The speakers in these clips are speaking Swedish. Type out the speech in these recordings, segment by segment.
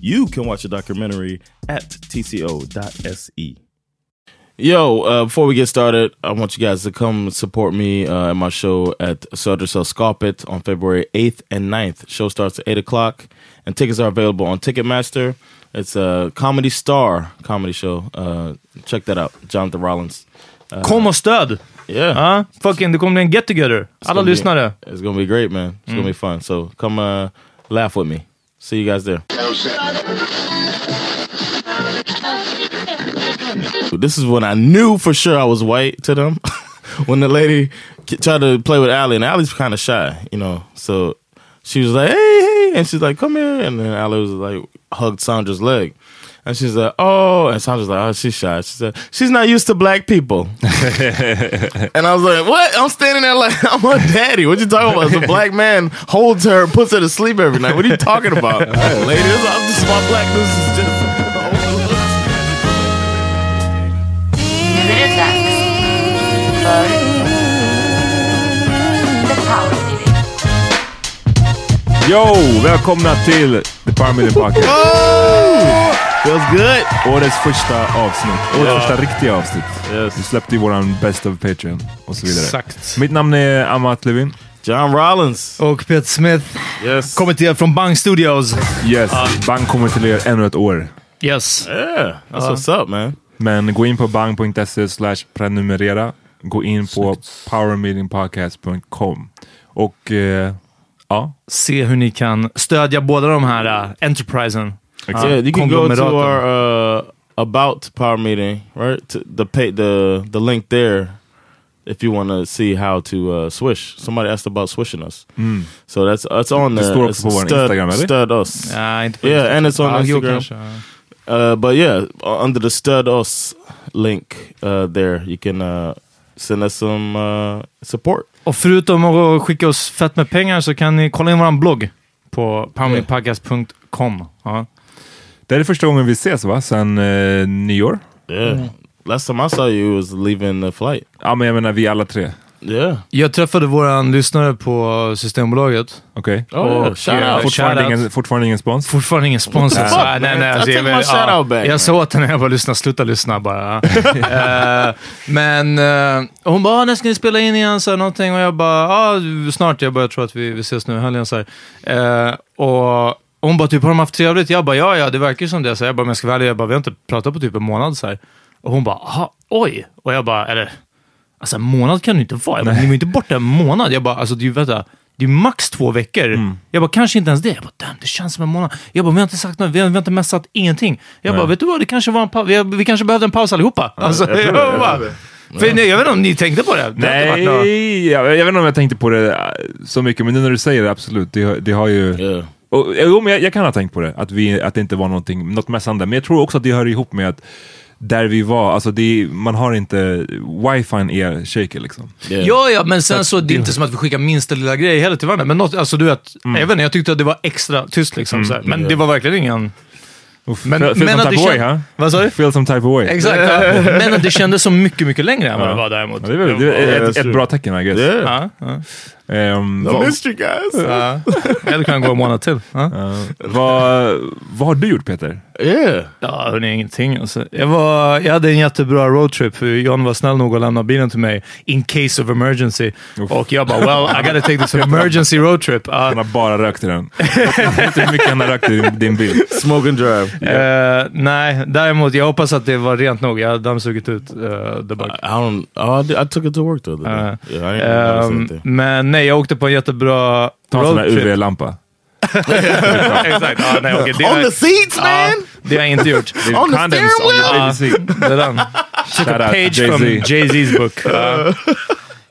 You can watch the documentary at tco.se. Yo, uh, before we get started, I want you guys to come support me uh, at my show at Södersällskapet on February 8th and 9th. Show starts at 8 o'clock, and tickets are available on Ticketmaster. It's a Comedy Star comedy show. Uh, check that out. Jonathan Rollins. Uh, Kom och stöd! Yeah. Ja, fucking, det kommer bli en get together. It's Alla gonna be- It's gonna be great, man. It's gonna be fun. So come uh, laugh with me. See you guys there. This is when I knew for sure I was white to them. when the lady tried to play with Allie, and Allie's kind of shy, you know. So she was like, "Hey, hey," and she's like, "Come here," and then Allie was like, hugged Sandra's leg. And she's like, oh, and Sandra's like, oh, she's shy. She said, she's not used to black people. And I was like, what? I'm standing there like, I'm her daddy. What you talking about? It's a black man holds her, puts her to sleep every night. What are you talking about? Hey, ladies, I'm just my blackness is just. Nu är det dags för The Power Yo! Välkomna till The Power Million Podcast. Feels good. Årets första avsnitt. Årets Ja. första riktiga avsnitt. Yes. Vi släppte ju våran Best of Patreon och så vidare. Exakt. Mitt namn är Amat Levin. John Rollins. Och Peter Smith Yes. kommer till er från Bang Studios. Yes, Bang kommer till er ännu ett år. Yes. Yeah, that's what's up, man. Men gå in på bang.se slash prenumerera. Gå in på powermeetingpodcast.com. Och eh, ja, Se hur ni kan stödja båda de här uh, enterprisen. Exakt. yeah, you can go to our uh, about power meeting, right? To the pay the the link there if you want to see how to uh, swish. Somebody asked about swishing us, so that's that's on Det there. står It's också på vår stud, Instagram, eller? Stud us. Ja, inte på Yeah, and it's on jo, Instagram. Uh, but yeah, uh, under the stud us link uh, there, you can uh, send us some uh, support. Och förutom att skicka oss fett med pengar så kan ni kolla in vår blogg på powermeetpodcast.com. Ja. Det är det första gången vi ses va? Sen eh, nyår? Yeah. Last time I saw you was leaving the flight. Ja, men jag menar vi alla tre. Yeah. Jag träffade våran lyssnare på Systembolaget. Okej? Oh, yeah. Eh, out. Fortfarande, fortfarande ingen spons? Fortfarande ingen sponsor. Fuck, så, man. nej, nej, alltså, jag, shout out back, jag sa åt henne när jag bara lyssna, sluta lyssna bara. Eh, men eh, hon bara, "Ah, när ska ni spela in igen? Så här, någonting. Och jag bara, ah, snart. Jag bara, jag tror att vi, vi ses nu i helgen. Så här. Eh, och hon bara, typ, har de haft trevligt? Jag bara, ja, ja, det verkar ju som det. Så jag bara, men jag ska vara ärlig, jag bara, vi har inte pratat på typ en månad. Så här. Och hon bara, aha, oj. Och jag bara, eller, alltså en månad kan det inte vara. Jag bara, ni var ju inte borta en månad. Jag bara, alltså det är ju, vänta, det är max två veckor. Jag bara, kanske inte ens det. Jag bara, damn, det känns som en månad. Jag bara, vi har inte sagt något, vi har, vi har inte messat ingenting. Jag bara, vet du vad, det kanske var en paus. Vi, vi kanske behövde en paus allihopa. Alltså, jag, bara, för, nej, jag vet inte om ni tänkte på det. det Nej, jag, jag vet inte om jag tänkte på det äh, så mycket, men nu när du säger det, absolut. Det, har- det har ju... Yeah. Och, jo, men jag, jag kan ha tänkt på det, att, vi, att det inte var någonting, något mässande. Men jag tror också att det hör ihop med att där vi var, alltså det, man har inte, wifi är shaky liksom. Yeah. Ja, ja, men sen så det är inte som att vi skickar minsta lilla grej heller till varandra. Men något, alltså du vet, jag vet inte, jag tyckte att det var extra tyst liksom. så här. Men det var verkligen ingen... Men, Feel- men some att det type of way, huh? Vad sa du? Feel some type of way. Exakt, ja. men att det kändes som mycket, mycket längre än vad det var däremot. Ja, det är, väl, det är Yeah, ett, ett bra tecken, I guess. Yeah. Ja, ja. Vad, missed you guys. Ja. Eller kan gå en månad till. Ja, vad, vad har du gjort Peter? Yeah. ja hörni, ingenting. Alltså. Jag, var, jag hade en jättebra roadtrip. John var snäll nog att lämna bilen till mig in case of emergency. Och jag bara, well, I gotta take this emergency roadtrip. Ja. Han har bara rökt i den. Jag vet inte hur mycket han har rökt i din, bil. Smoke and drive. Eh, nej, däremot, jag hoppas att det var rent nog. Jag har dammsugit ut uh, the bug. I don't. I, I took it to work the other day. Uh, yeah, I anything. men nej, jag åkte på en jättebra Ta en sån roadtrip. UV-lampa. Exakt. Ja, nej, okej, det, On har, the seats, man. det har jag inte gjort. On the steering wheel. Det är den. Took a page Jay-Z. from Jay-Z's book. Ja.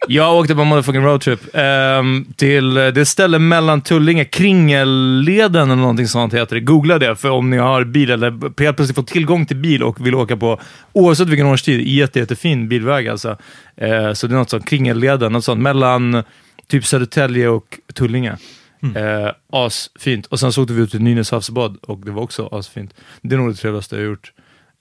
Jag åkte på en motherfucking roadtrip ehm, till eh, det ställe mellan Tullinge, Kringelleden eller någonting sånt heter det. Googla det för om ni har bil eller helt plötsligt får tillgång till bil och vill åka på, oavsett vilken årstid, jätte, jättefin bilväg alltså. Eh, så det är något sånt, Kringelleden, något sånt mellan typ Södertälje och Tullinge. Eh, asfint. Och sen så åkte vi ut till Nynäs havsbad och det var också asfint. Det är nog det trevligaste jag har gjort.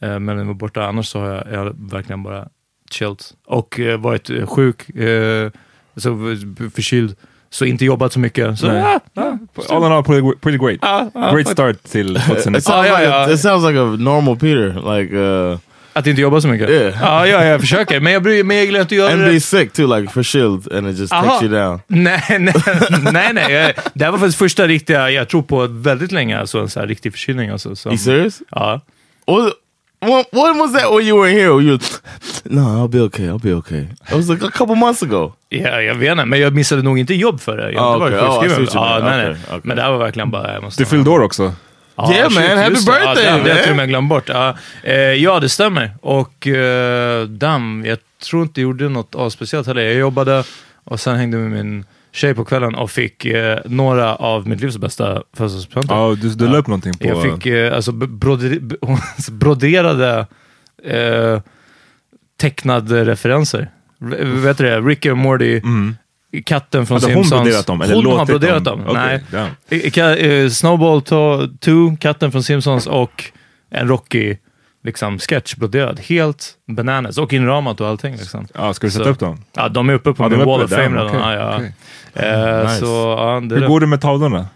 Eh, men när jag var borta, annars så har jag, jag har verkligen bara chillt. Och eh, varit eh, sjuk, eh, så v- förkyld, så inte jobbat så mycket. Så, ah, ah, All in all, pretty, pretty great. ah, ah, Great start till 2019. It sounds, Oh, yeah, like a, yeah. it sounds like a normal Peter. Like uh, Att inte jobba så mycket? Yeah. Ja, ja, jag försöker. Men jag, bryr, men jag gillar att göra and det. be sick too, like for shield, and it just Aha. takes you down. Nej, nej, nej. nej. Jag- Det här var faktiskt första riktiga, jag tror på väldigt länge, alltså en så här riktig förkylning. Alltså, som, You serious? Ja. What, what, when was that when you were here? You, no, I'll be okay. I'll be okay. It was like a couple months ago. Ja, jag vet inte, men jag missade nog inte jobb för det. Jag har Ah, inte okej. varit Oh, sjukskriven. what mean. nej, nej. Okej. Men det här var verkligen bara... Jag måste Du fyllde år också. Ja, Yeah, man. Happy just det. birthday, Ja, det, det har jag till och med glömt bort. Ja, eh, ja, det stämmer. Och uh, damm, jag tror inte jag gjorde något avspeciellt heller. Jag jobbade och sen hängde med min tjej på kvällen och fick eh, några av mitt livs bästa födelsedagspresenter. Ja, du, du la upp någonting på... Jag fick eh, alltså broder, broderade eh, tecknade referenser. R- vet du det? Ricky och Morty, katten från Hade Mm. hon Simpsons. broderat dem, eller hon har broderat dem? dem. Okej, Nej. damn. Eh, Snowball 2, katten från Simpsons och en Rocky liksom, sketch broderad. Helt bananas. Och inramat och allting. Liksom. Ja, ska du sätta Så- upp dem? Ja, de är uppe på Ja, min Wall of Fame redan. okej, Ja, ja. okej. Eh, Nice. Så, ja, det Hur det. går det med tavlorna?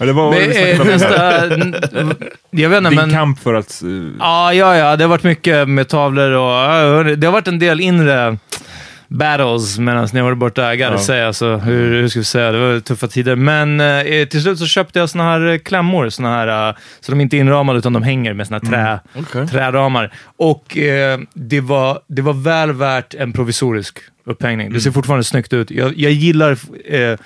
Eller vad var det Men, vi eh, nästa, jag vet inte, Din men... kamp för att... eh, Ja, ja, ja. Det har varit mycket med tavlor och det har varit en del inre battles medan ni har varit borta. Jag gotta säga, alltså, hur, hur ska vi säga, det var tuffa tider. Men eh, till slut så köpte jag såna här eh, klämmor, såna här, eh, så de inte är inramade utan de hänger med såna här trä, Okay. träramar. Och eh, det, var, det var väl värt en provisorisk upphängning. Det ser fortfarande snyggt ut. Jag, jag gillar eh,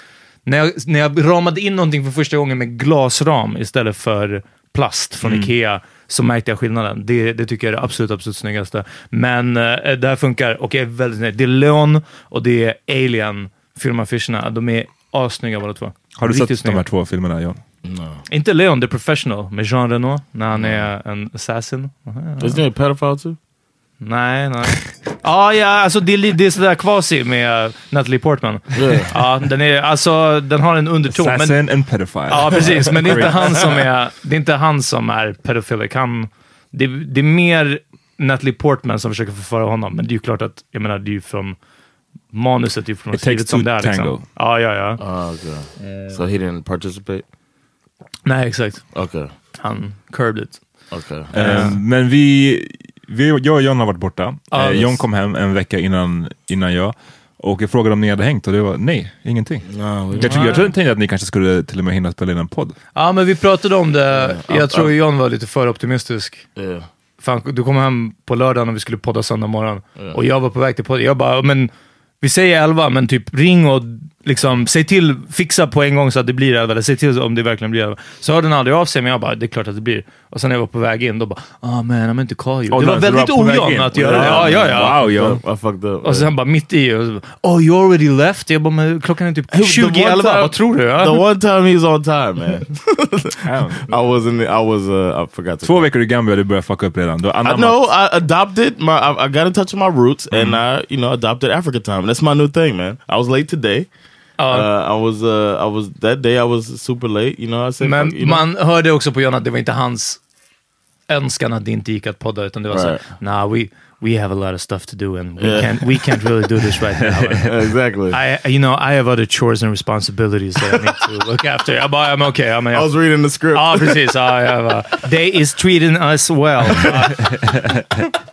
när, jag, när jag ramade in någonting för första gången med glasram istället för plast från Ikea så märkte jag skillnaden. Det, det tycker jag är det absolut, absolut snyggaste. Men eh, det här funkar och jag är väldigt nöjd. Det är Leon och det är Alien, filmaffischerna. De är assnygga båda två. Har du Riktigt sett snygga. de här två filmerna John? No. Inte Leon, The Professional med Jean Reno när han är en assassin. Isn't he a pedophile too? Nej, nej. Ja, ja alltså det, är det är sådär quasi med Natalie Portman. Ja, den, är, alltså, den har en underton. Men, Assassin and pedophile. ja, precis. Men det är inte han som är, det är, inte han som är pedofilic. Han, det, det är mer Natalie Portman som försöker förföra honom. Men det är ju klart att, jag menar, det är ju från manuset, det är från It skrivet takes som two det är. Liksom. tango. Ja, ja, ja. Oh, okay. So he didn't participate? Nej, exakt. Okay. Han curbed it. Okay. Eh, Men vi, vi, jag och John har varit borta. Ja, Eh. John kom hem en vecka innan, innan jag. Och jag frågade om ni hade hängt och det var nej, ingenting. No, Jag, tror, jag tänkte att ni kanske skulle till och med hinna spela in en podd. Ja, men vi pratade om det. Ja, Jag tror. John var lite för optimistisk. yeah. Fan, du kom hem på lördagen och vi skulle podda söndag morgon. Och jag var på väg till podden. Jag bara, men vi säger 11, men typ ring och liksom, säg till, fixa på en gång så att det blir 11, eller säg till om det verkligen blir 11. Så hörde han aldrig av sig, men jag bara, det är klart att det blir. Och sen när jag var på väg in, då bara, ah man, I'm meant to call you. Oh, det var väldigt in? att göra det. Ja, ja, ja. Wow, John. I fucked up. Och sen bara mitt i, och så, bara, oh you already left? Jag bara, men klockan är typ Hey, the one 20.11, time- vad tror du? the one time he was on time, man. I wasn't. I was. Uh, I forgot to. Två veckor i Gambia, du börjar fucka upp redan. Du I know. I adopted my. I, I got in touch with my roots, and I, you know, adopted Africa time. That's my new thing, man. I was late today. Uh, I was. Uh, I was that day. I was super late. You know. I said. Men you know. man hörde också på John att det var inte hans önskan att det inte gick att podda, utan det var Right. så nah, we, we have a lot of stuff to do and we, Yeah. can't, we can't really do this right now. exactly. I, you know, I have other chores and responsibilities that I need to look after. Bara, I'm okay. I'm, I was reading the script. Ja, precis. Ja, jag bara, they is treating us well.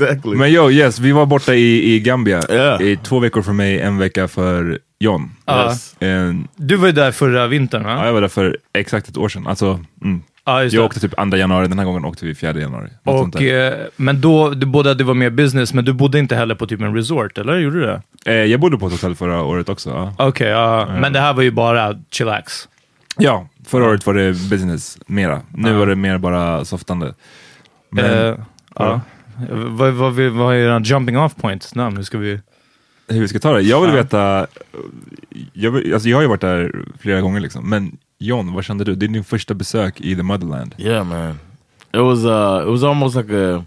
Ja, exactly. Men yo, yes, vi var borta i, i Gambia. Ja. I två veckor för mig, en vecka för John. Ja. Yes. En, Du var ju där förra vintern, ja, va? jag var där för exakt ett år sedan. Alltså, mm. Ja, just Jag åkte typ 2 januari, den här gången åkte vi 4 januari. Och, eh, men då, du både det var mer business, men du bodde inte heller på typ en resort, eller? Gjorde du det? Eh, jag bodde på ett hotell förra året också. Ja, Okej, ja. Men det här var ju bara chillax. ja förra året var det business mera. Nu var det mer bara softande. Men, Eh, ja. Vad, vad, vad, vad är er jumping off point? Nej, hur ska vi... hur vi ska ta det? Jag vill veta, jag, vill, alltså jag har ju varit där flera gånger liksom, men John, vad kände du? Det är din första besök i the motherland. Yeah, man. It was uh it was almost like a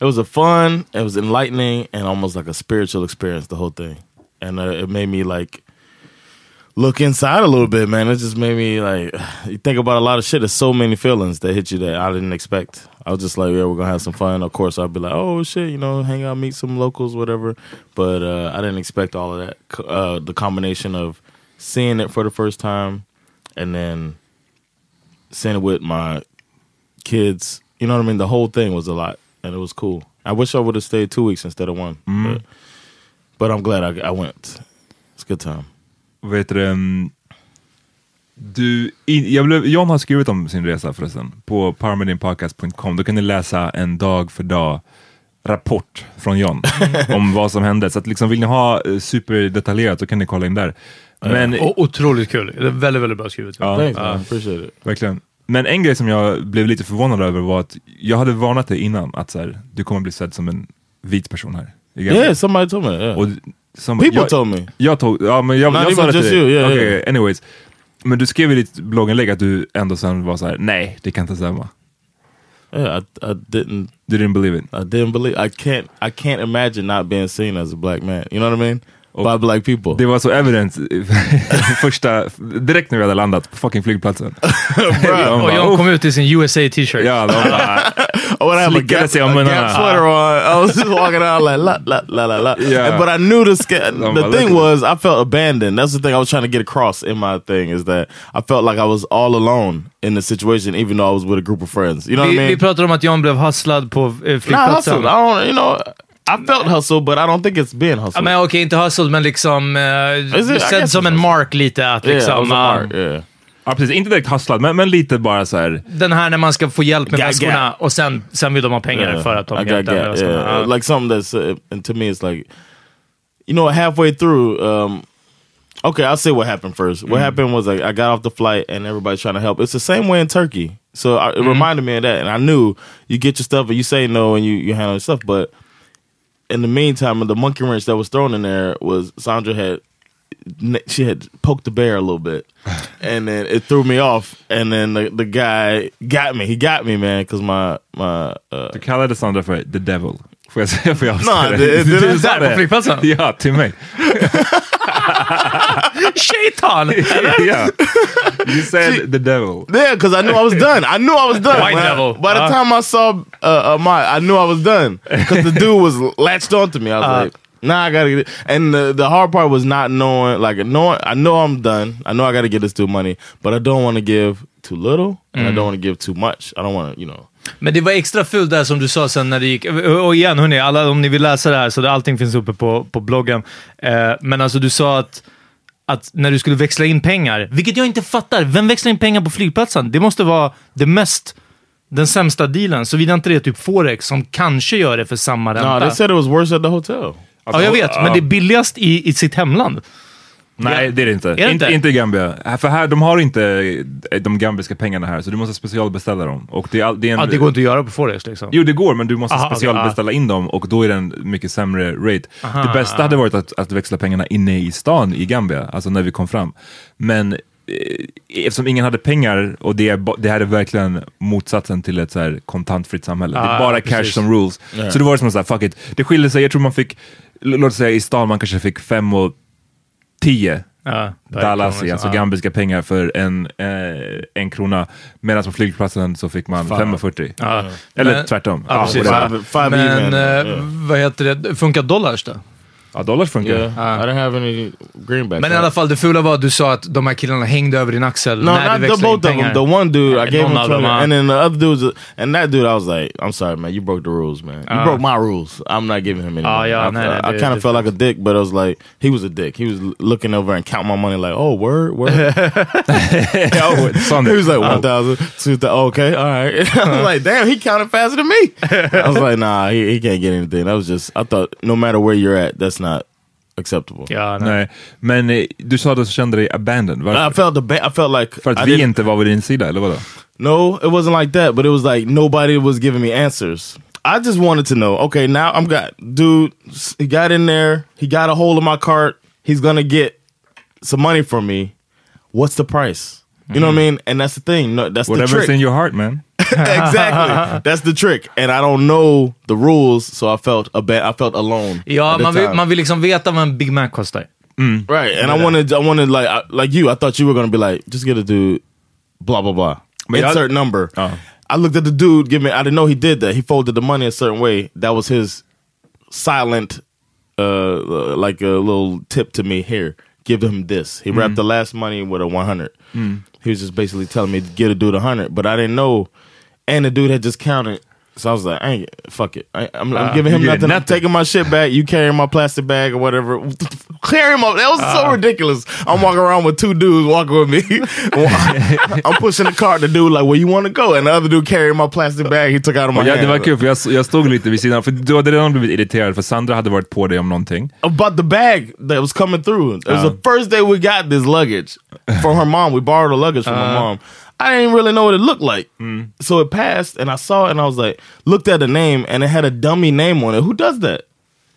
it was a fun, it was enlightening and almost like a spiritual experience the whole thing. And uh, it made me like look inside a little bit, man. It just made me like you think about a lot of shit. There's so many feelings that hit you that I didn't expect. I was just like, yeah, we're gonna have some fun. Of course, I'd be like, oh shit, you know, hang out, meet some locals, whatever. But uh, I didn't expect all of that. Uh, the combination of seeing it for the first time and then seeing it with my kids. You know what I mean? The whole thing was a lot, and it was cool. I wish I would have stayed two weeks instead of one, but, but I'm glad I, I went. It's a good time. Vad heter det? mm, Du, i, jag blev, John har skrivit om sin resa förresten på powermedianpodcast.com. Då kan ni läsa en dag för dag rapport från John om vad som hände. Så att liksom, vill ni ha eh, superdetaljerat så kan ni kolla in där. Men, O- otroligt kul. Det är väldigt, väldigt bra skrivet. Ja. Thanks, man. Appreciate it. verkligen. Men en grej som jag blev lite förvånad över var att jag hade varnat dig innan att så här, du kommer bli sedd som en vit person här. Yeah, somebody told me. Yeah. Och som, People jag, told me. Jag tog, ja men jag, Not jag sa det till dig. you, yeah, Okej, yeah. anyways. Men du skrev i ditt blogginlägg att du ändå sen var så här: nej det kan inte stämma. Yeah, I, I didn't. Du didn't believe it. I didn't believe. I can't. I can't imagine not being seen as a black man. You know what I mean? By black people. Det var så evident första, direkt när vi hade landat på fucking flygplatsen. Och bara, John "Uff." kom ut i sin USA t-shirt. Ja, de bara, Slickade sig a om munnarna. gap sweater on. I was just walking around like la la la la la. Yeah. But I knew the the thing was I felt abandoned. That's the thing I was trying to get across in my thing is that I felt like I was all alone in the situation, even though I was with a group of friends. You know Vi, what I vi mean? pratade om att John blev hustlad på eh, Not hustled. flygplatsen. I don't. You know. I felt hustle, but I don't think it's being hustled. Ja, men okej, inte hustled, men liksom uh? I sedd som en mark lite. Att yeah, liksom, um, mark, yeah. ja precis, inte direkt hustlad, men, men lite bara så här. Den här när man ska få hjälp med väskorna och sen, sen vill de ha pengar Yeah. för att de I hjälpte med väskorna. yeah. Ja. Like something that's, uh, and to me, it's like, you know, halfway through, um, okay, I'll say what happened first. What happened was like, I got off the flight and everybody's trying to help. It's the same way in Turkey. So I, it reminded me of that. And I knew you get your stuff and you say no and you, you handle your stuff. But in the meantime, the monkey wrench that was thrown in there was Sandra had she had poked the bear a little bit, and then it threw me off. And then the, the guy got me. He got me, man, because my my. Uh, Du kallade Sandra för the devil. Får jag säga? Får jag No, avslöja det- det- Du det- sa där på flygplatsen? Ja, till mig. Shaitan! yeah. You said the devil. Yeah, because I knew I was done. I knew I was done. White When I- devil. by the Uh. time I saw uh, uh, my, I knew I was done because the dude was latched onto me. I was Uh. like, "Nah, I gotta get it." And the, the hard part was not knowing, like, knowing. I know I'm done. I know I got to get this dude money, but I don't want to give too little, and I don't want to give too much. I don't want to, you know. Men det var extra fult där som du sa sen när det gick. Och igen, hörni, alla, om ni vill läsa det här så det, allting finns uppe på, på bloggen. Eh, men alltså du sa att, att när du skulle växla in pengar, vilket jag inte fattar. Vem växlar in pengar på flygplatsen? Det måste vara det mest, den sämsta dealen. Såvida inte det är typ Forex som kanske gör det för samma No, ränta. they said it was worse at the hotel. ja, jag vet, men det är billigast i, i sitt hemland. Nej, det är det inte. det inte, inte? i Gambia. För här, de har inte eh, de gambiska pengarna här, så du måste specialbeställa dem. Och det, är, all- det, är en, Ja, det går inte att göra på Forex liksom. Jo, det går, men du måste Aha, specialbeställa in dem och då är det en mycket sämre rate. det bästa hade varit att, att växla pengarna inne i stan i Gambia, alltså när vi kom fram. Men eh, eftersom ingen hade pengar och det, är, det här är verkligen motsatsen till ett så här kontantfritt samhälle. det är Ah, bara precis. cash som rules. Så det var som så här, fuck it. Det skiljer sig, jag tror man fick, låt säga i stan man kanske fick fem och tio Ja, Dallas, alltså Ja. gambiska pengar för en, eh, en krona. Medan på flygplatsen så fick man 5,40. Ja. Eller Men- tvärtom. Ja, Ja, precis. Five, five Men even. eh, vad heter det, funkar dollars då? Ja, dollars funkar. Yeah, I didn't have any greenbacks. Men i alla fall, det fula var att du sa att de här killarna hängde över din axel No, när du not the växlade in both of them. pengar. The one dude, I gave him None of them, 20, huh? and then the other dude, and that dude, I was like, I'm sorry, man, you broke the rules, man. You Uh. broke my rules. I'm not giving him any. Oh, money. yeah, I, I, I kind of felt like a dick, but I was like, he was a dick. He was looking over and counting my money, like, oh, word, word. He was like one thousand, two thousand. Okay, all right. I was like, damn, he counted faster than me. I was like, nah, he, he can't get anything. That was just, I thought, no matter where you're at, that's not acceptable. Ja, nej. Nej, men eh, du sa att du kände dig abandoned. Varför? I felt the ba- I felt like För att I vi didn't- inte var vid din sida, eller vadå? No, it wasn't like that, but it was like nobody was giving me answers. I just wanted to know, okay, now I'm got dude, he got in there, he got a hold of my cart, he's gonna get some money from me. What's the price? You know what I mean? And that's the thing. No, that's the Whatever's trick. in your heart man. exactly. that's the trick. And I don't know the rules, so I felt a bad, I felt alone. Ja, at the man vill, time. man vill liksom veta vad en Big Mac kostar. Mm. Right, and I wanted, I wanted like, I, like you. I thought you were gonna be like, just get a dude, blah blah blah, But I- insert number. Oh. I looked at the dude. Give me. I didn't know he did that. He folded the money a certain way. That was his silent, uh, uh like a little tip to me. Here, give him this. He wrapped mm. the last money with a one hundred. Mm. He was just basically telling me to get a dude a hundred, but I didn't know. And the dude had just counted. So I was like, I ain't, fuck it. I, I'm, I'm uh, giving him get nothing. I'm taking my shit back. You carrying my plastic bag or whatever. Carry him up. That was so uh. ridiculous. I'm walking around with two dudes walking with me. I'm pushing the cart. The dude like, where you want to go? And the other dude carrying my plastic bag. He took out of my Ja, det var kul för jag, jag stod lite vid sidan, för du hade redan blivit irriterad för Sandra hade varit på dig om någonting. About the bag that was coming through. It was the uh. first day we got this luggage from her mom. We borrowed the luggage from her mom. I didn't really know what it looked like. Hmm. So it passed and I saw it and I was like, looked at the name and it had a dummy name on it. Who does that?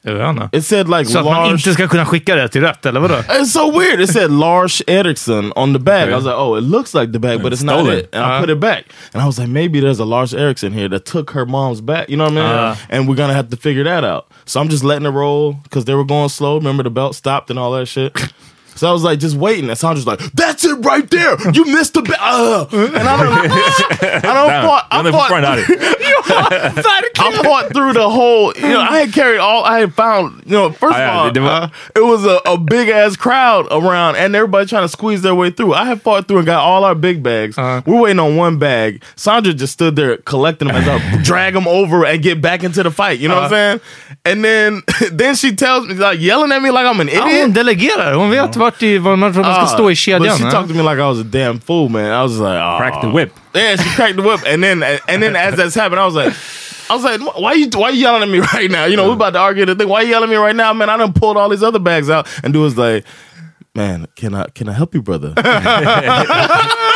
Jag vet inte. It said like Så att man Lars. inte ska kunna skicka det till rätt, eller vadå? It's so weird. It said Lars Eriksson on the bag. I was like, oh, it looks like the bag, but it's not it. it. And I uh-huh. put it back. And I was like, maybe there's a Lars Eriksson here that took her mom's bag. You know what I mean? Uh-huh. And we're going to have to figure that out. So I'm just letting it roll because they were going slow. Remember the belt stopped and all that shit. So I was like, just waiting. And Sandra's like, that's it right there. You missed the bag. Uh. And I don't, I don't fought. I Den är fought, fortfarande arg. I fought through the whole. You know, I had carried all. I had found. You know, first Ah, of all, det uh, it was a, a big ass crowd around, and everybody trying to squeeze their way through. I had fought through and got all our big bags. We're waiting on one bag. Sandra just stood there collecting them as I drag them over and get back into the fight. You know what I'm saying? And then then she tells me like yelling at me like I'm an Ja, idiot. Hon delegerar. Hon vet vart i, var man, man ska Ah, stå i kedjan. But she ja. talked to me like I was a damn fool, man. I was like, oh. Crack the whip. Yeah, she cracked the whip, and then and then as that's happened, I was like, I was like, why you why you yelling at me right now? You know, we're about to argue the thing. Why you yelling at me right now, man? I done pulled all these other bags out, and dude was like, man, can I can I help you, brother?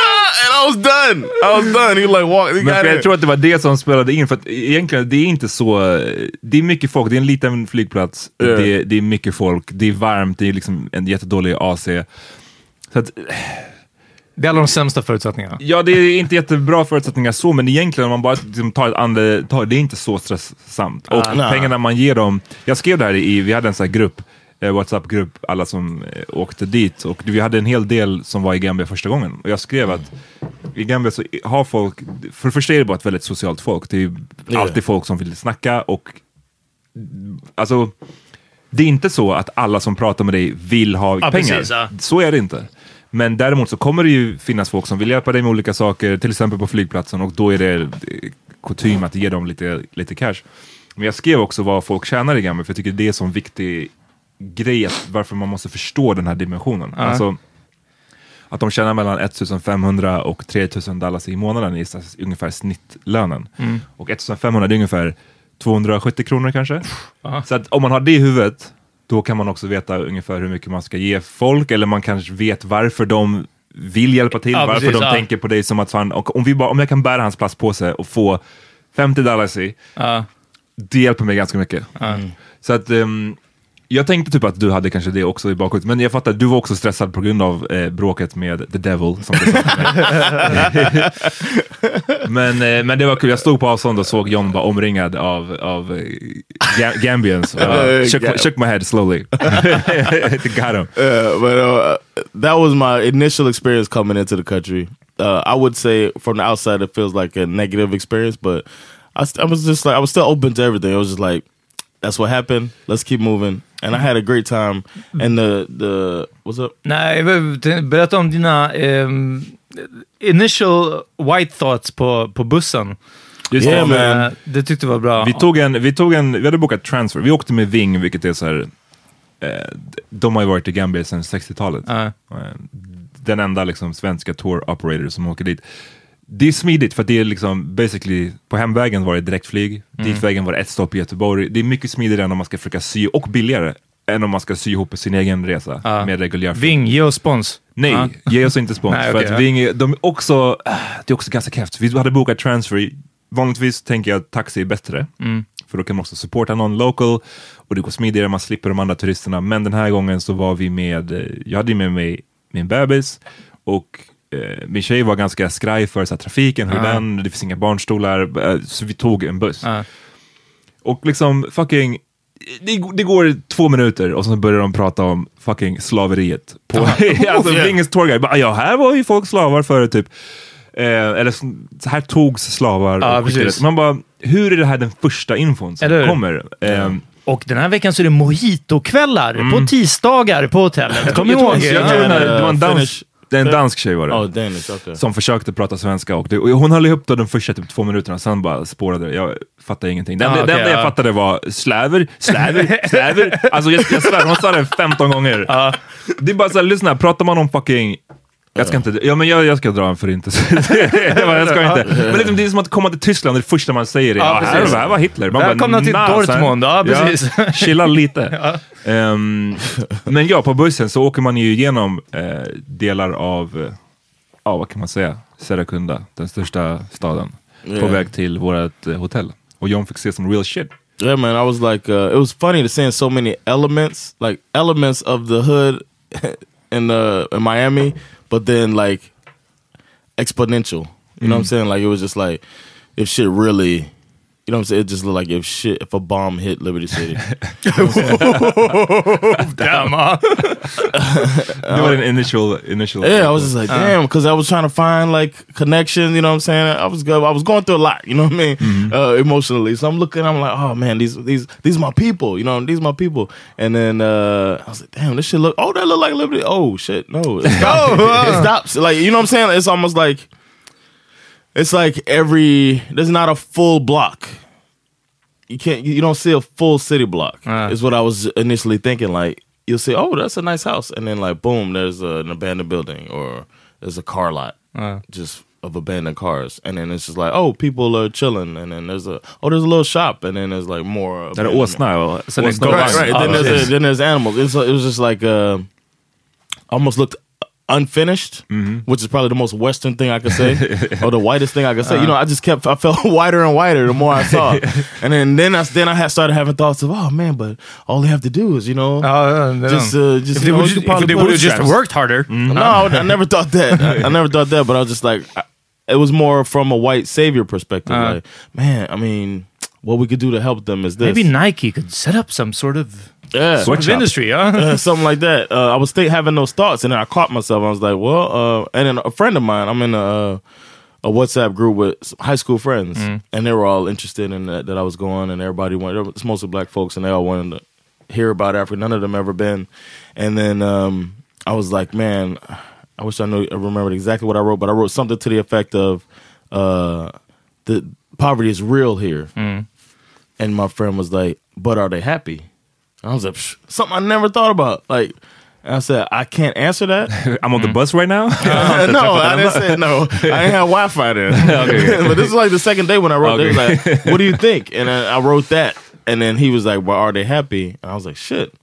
I was done. I was done. He like walk. He Men got för jag tror att det var det som spelade in, för att egentligen det är inte så, det är mycket folk, det är en liten flygplats, Ja. det, det är mycket folk, det är varmt, det är liksom en jättedålig AC. Så att, Det är alla de sämsta förutsättningarna. ja, det är inte jättebra förutsättningar så, men egentligen om man bara liksom tar ett andetag, det är inte så stressamt. Och nej. pengarna man ger dem, jag skrev det här i, vi hade en sån här grupp, WhatsApp-grupp, alla som eh, åkte dit och vi hade en hel del som var i Gambia första gången. Och jag skrev att i Gambia så har folk, för det första är det bara ett väldigt socialt folk. Det är Ja. alltid folk som vill snacka och alltså det är inte så att alla som pratar med dig vill ha Ja, pengar. precis, ja. Så är det inte. Men däremot så kommer det ju finnas folk som vill hjälpa dig med olika saker, till exempel på flygplatsen och då är det eh, kutym att ge dem lite, lite cash. Men jag skrev också vad folk tjänar i Gambia, för jag tycker det är en sån viktig grej, att varför man måste förstå den här dimensionen. Alltså, att de tjänar mellan 1500 och 3000 dollars i månaden är ungefär snittlönen. Och 1500 det är ungefär 270 kronor kanske. Så att om man har det i huvudet, då kan man också veta ungefär hur mycket man ska ge folk, eller man kanske vet varför de vill hjälpa till, Ja, varför precis, de ja. tänker på dig som att fan, och om, vi bara, om jag kan bära hans plastpåse och få 50 dollars i, Ja. det hjälper mig ganska mycket. Så att ehm, jag tänkte typ att du hade kanske det också i bakhuvudet, men jag fattar att du var också stressad på grund av eh, bråket med the devil. Som du sa men, eh, men det var kul, jag stod på avstånd och såg John vara omringad av, av eh, Ga- Gambians. Jag shook, shook my head slowly. Got him. Uh, but uh, that was my initial experience coming into the country. Uh, I would say from the outside it feels like a negative experience, but I, I was just like I was still open to everything. I was just like, that's what happened. Let's keep moving, and I had a great time. And the the what's up? Nej, be- berätta om dina ehm, initial white thoughts på, på bussen. Just Yeah, det. man. Eh, Det tyckte var bra. Vi tog, en, vi tog en, vi hade bokat transfer. Vi åkte med Ving, vilket är så här, eh, de har ju varit i Gambia sedan 60-talet. Ja. Eh, Den enda liksom svenska tour operator som åker dit. Det är smidigt för att det är liksom basically, på hemvägen var det direktflyg, Mm. ditvägen var det ett stopp i Göteborg. Det är mycket smidigare än om man ska försöka sy, och billigare, än om man ska sy ihop sin egen resa Ja. med reguljär flyg. Ving, ge oss spons. Nej, Ja. ge oss inte spons. Nej, för okej, att ja. vi, är- de är också, det är också ganska kräft. Vi hade bokat transfer. Vanligtvis tänker jag att taxi är bättre. Mm. För då kan man också supporta någon local och det går smidigare, man slipper de andra turisterna. Men den här gången så var vi med, eh, jag hade med mig min bebis och min tjej var ganska skraj för så här, trafiken, hur Ja. den, det finns inga barnstolar, eh, så vi tog en buss. Ja. Och liksom fucking, det, det går två minuter och så börjar de prata om fucking slaveriet. På, alltså yeah. Vinges tourguide bara, ja här var ju folk slavar förut typ. Eh, eller så, här togs slavar. Precis. Man bara, hur är det här den första infon som Eller kommer? Eh, Och den här veckan så är det mojito-kvällar på tisdagar på hotellet. Kom jag tror, ihåg? jag tror det var en Uh, dans, Finnish- det är en dansk tjej var det. Oh, Danish. Okay. Som försökte prata svenska och, det, och hon höll ihop de första typ två minuterna, sen bara spårade det. Jag fattade ingenting. Det, Ah, enda- det enda jag ja. fattade var släver, släver, släver. Alltså jag, jag svär, hon sa det 15 gånger. Det är bara såhär, lyssna, pratar man om fucking jag ska inte, ja men jag, jag ska dra en förintelse. jag, bara, ska inte. Men liksom, det är som att komma till Tyskland, det första man säger är Ja, ja, här, var Hitler. Man Välkomna till "Nah, Dortmund." son." Ja, precis. chilla lite. Ehm, men ja, på bussen så åker man ju igenom eh, delar av, eh, ja vad kan man säga, Serakunda, den största staden. På Yeah. väg till vårt eh, hotell. Och John fick se som real shit. Yeah, man. I was like, uh, it was funny to seeing so many elements, like elements of the hood in uh, in Miami, but then like exponential. You know what I'm mm. saying? Like it was just like if shit really, you know what I'm saying? It just looked like if shit, if a bomb hit Liberty City. Damn, ja. Det var den initial, initial. yeah, I was just like, damn, because I was trying to find like connection. You know what I'm saying? I was good. I was going through a lot. You know what I mean? Uh, emotionally. So I'm looking. I'm like, oh man, these these these are my people. You know, these are my people. And then uh, I was like, damn, this shit look. Oh, that look like Liberty. Oh shit, no, it stops. it stops. Like you know what I'm saying? It's almost like it's like every there's not a full block. You can't. You don't see a full city block. Uh. Is what I was initially thinking. Like you'll say, oh, that's a nice house, and then like boom, there's a, an abandoned building or there's a car lot Uh. just of abandoned cars, and then it's just like, oh, people are chilling, and then there's a oh, there's a little shop, and then there's like more. Där är abandoned- åsna och Sen är åsna det och Right, right. Ja, then, there's precis. then there's animals. It's, it was just like uh, almost looked unfinished, which is probably the most Western thing I could say, or the whitest thing I could say. You know, I just kept I felt whiter and whiter the more I saw, and then then I then I had started having thoughts of, oh man, but all they have to do is you know, Ja, ja, det är just uh, just If they would you ju- could probably if they put would have just worked harder. No, I never thought that. I, I never thought that, but I was just like, I, it was more from a white savior perspective. Uh. like, man, I mean, what we could do to help them is this. Maybe Nike could set up some sort of, yeah. sort of industry, yeah? Uh, something like that. Uh, I was th- having those thoughts, and then I caught myself. I was like, "Well," uh, and then a friend of mine, I'm in a, a WhatsApp group with high school friends, and they were all interested in that, that I was going, and everybody wanted. It's mostly black folks, and they all wanted to hear about Africa. None of them ever been, and then um, I was like, "Man, I wish I knew. I remembered exactly what I wrote, but I wrote something to the effect of, uh, the poverty is real here." And my friend was like, "But are they happy?" And I was like, Psh, "Something I never thought about." Like, I said, "I can't answer that." I'm on the bus right now. Uh, no, I didn't say no. I didn't have Wi-Fi then. but this is like the second day when I wrote. They was like, "What do you think?" And I, I wrote that, and then he was like, "Well, are they happy?" And I was like, "Shit."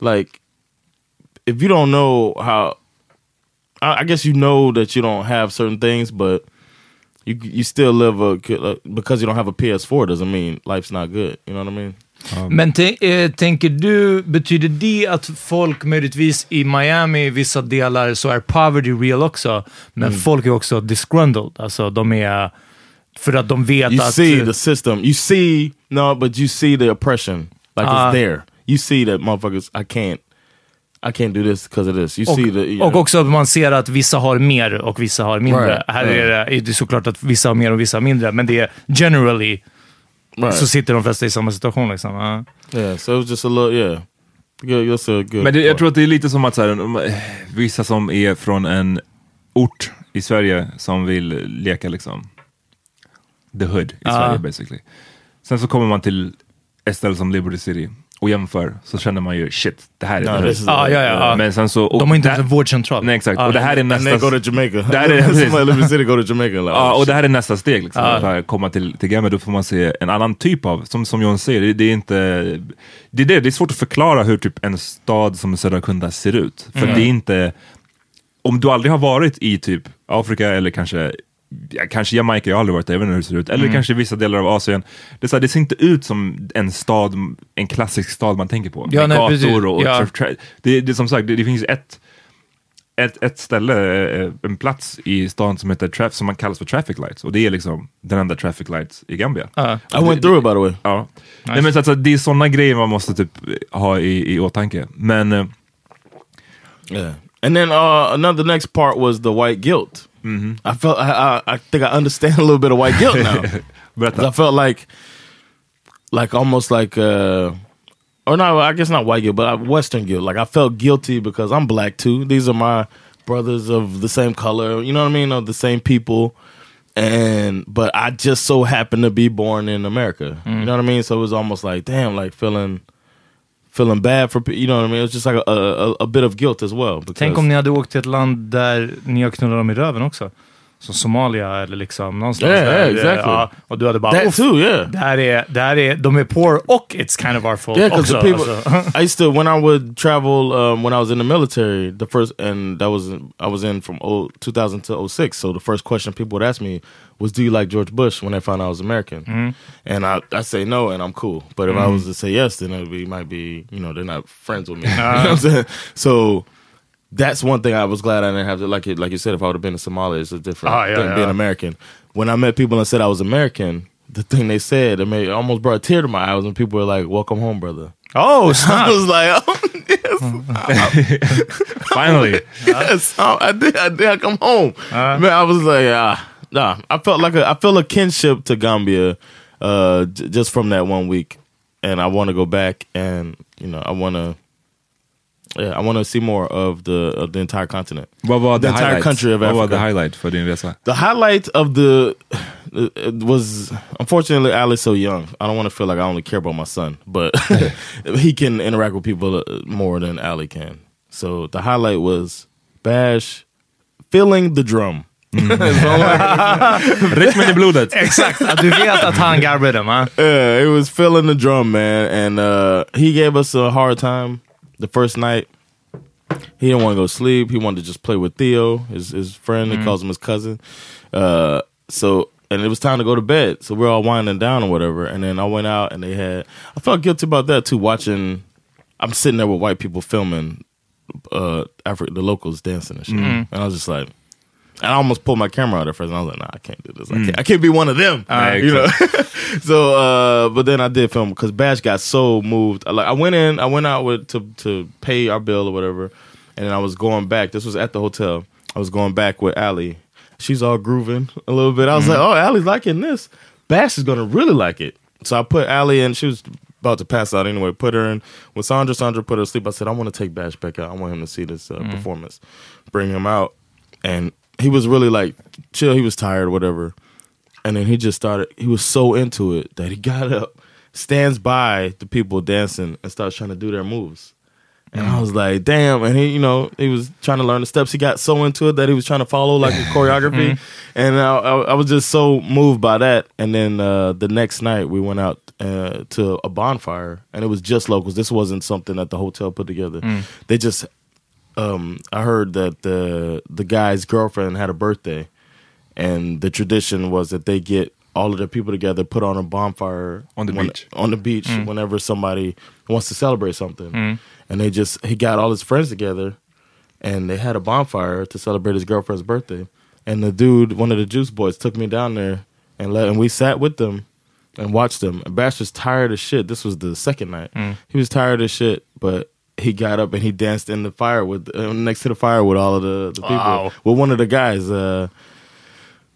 Like, if you don't know how, I, I guess you know that you don't have certain things, but you you still live a because you don't have a PS4 doesn't mean life's not good. You know what I mean? Men eh, tänker du, betyder det att folk möjligtvis i Miami, i vissa delar, så är poverty real också, men Mm. folk är också disgruntled. Alltså de är, för att de vet you att... see the system. You see no, but you see the oppression. Like Uh, it's there. You see that motherfuckers. I can't. I can't do this because of this. You och, see the. You och know, också att man ser att vissa har mer och vissa har mindre. Right, Här är det, är det såklart att vissa har mer och vissa har mindre, men det är generally right. så sitter de flesta i samma situation. Liksom. Ja. yeah. So it was just a little. Yeah. Good. That's a good. Men det, jag tror att det är lite som att så här, vissa som är från en ort i Sverige som vill leka liksom the hood i Ja. Sverige basically. Sen så kommer man till ett ställe som Liberty City och jämför så känner man ju shit, det här är Ja, a- ja, ja, ja. Men sen så... och De har inte ens en vårdcentral. Nej exakt, Ja. och det här är And nästa... they go to Jamaica. Det här är- precis. Somebody live in the city go to Jamaica. Like, Ja, oh, och det här är nästa steg. Liksom. För att komma till, till Gambia, då får man se en annan typ av, som, som John säger, det, det är inte... Det är, det, det är svårt att förklara hur typ en stad som Södra Kunda ser ut. För Mm. det är inte... Om du aldrig har varit i typ Afrika eller kanske Ja, kanske Jamaica, jag har aldrig varit där, jag vet inte hur det ser ut. Eller Mm. kanske vissa delar av Asien. Det, så här, det ser inte ut som en stad, en klassisk stad man tänker på. Ja, Med nej, gator och... Ja. det, det är som sagt, det, det finns ett ett, ett ställe, eh, en plats i stan som heter Traf, som man kallas för traffic lights. Och det är liksom den enda traffic lights i Gambia. Ja. I went through it by the way. Ja. Nej, men så, alltså, det är sådana grejer man måste typ ha i, i åtanke. Men eh, Yeah. And then uh, another next part was the white guilt. I felt I, I I think I understand a little bit of white guilt now. berätta. I felt like like almost like uh or no, I guess not white guilt, but Western guilt. Like I felt guilty because I'm black too. These are my brothers of the same color, you know what I mean, of the same people. And but I just so happened to be born in America. You know what I mean? So it was almost like damn, like feeling feeling bad for you know what I mean. It was just like a a, a bit of guilt as well. Because, Tänk om ni hade åkt till ett land där ni har knullat dem i röven också. Som Somalia eller liksom någonstans Yeah, där. yeah, exactly. Ja, och du hade bara... that "Uff, too, yeah. Det här är, det här är, de är poor och it's kind of our fault Yeah, också. the people. alltså. I used to when I would travel um, when I was in the military. The first and that was I was in from oh, 2000 to 06. So the first question people would ask me was, "Do you like George Bush?" When they found out I was American, and I I say no, and I'm cool. But if I was to say yes, then it be might be you know they're not friends with me. saying? So. That's one thing I was glad I didn't have to like it. Like you said, if I would have been in Somalia, it's a different Ah, yeah, thing yeah. being American. When I met people and said I was American, the thing they said it made it almost brought a tear to my eyes when people were like, "Welcome home, brother." Oh, I was like, oh, yes, Finally! yes, oh, I did, I did I come home. Man, I was like, ah, nah. I felt like a, I feel a kinship to Gambia, uh, j- just from that one week, and I want to go back, and you know, I want to, yeah, I want to see more of the of the entire continent. Vad var The the entire highlight? country of Vad var Africa. the highlight för din resa? The highlight of the it was unfortunately Ali's so young. I don't want to feel like I only care about my son, but he can interact with people uh, more than Ali can. So the highlight was Bash filling the drum. Rytmen i blodet! Exakt, att du vet att han garvar dem. va? Yeah, it was filling the drum, man, and uh, he gave us a hard time the first night. he didn't want to go sleep. He wanted to just play with Theo, his his friend. He calls him his cousin. Uh, so and it was time to go to bed. So we're all winding down or whatever. And then I went out and they had. I felt guilty about that too. Watching, I'm sitting there with white people filming, uh, Africa, the locals dancing and shit. And I was just like. And I almost pulled my camera out at first, and I was like, "Nah, I can't do this. I can't. I can't be one of them." you know. so, uh, but then I did film because Bash got so moved. Like, I went in, I went out with to to pay our bill or whatever, and then I was going back. This was at the hotel. I was going back with Allie. She's all grooving a little bit. I was like, "Oh, Allie's liking this. Bash is gonna really like it." So I put Allie in. She was about to pass out anyway. Put her in with Sandra. Sandra put her to sleep. I said, "I want to take Bash back out. I want him to see this uh, performance. Bring him out." And he was really like chill. He was tired or whatever. And then he just started. He was so into it that he got up, stands by the people dancing, and starts trying to do their moves. And I was like, damn. And he, you know, he was trying to learn the steps. He got so into it that he was trying to follow like a choreography. And I, I, I was just so moved by that. And then uh, the next night we went out uh, to a bonfire, and it was just locals. This wasn't something that the hotel put together. They just, um, I heard that the the guy's girlfriend had a birthday, and the tradition was that they get all of their people together, put on a bonfire On the when- beach. on the beach mm. whenever somebody wants to celebrate something. Mm. And they just he got all his friends together and they had a bonfire to celebrate his girlfriend's birthday. And the dude, one of the juice boys, took me down there and let and we sat with them and watched them. And Bash was tired as shit. This was the second night. Mm. He was tired as shit, but he got up and he danced in the fire with uh, next to the fire with all of the, the people. Wow. With one of the guys. Uh,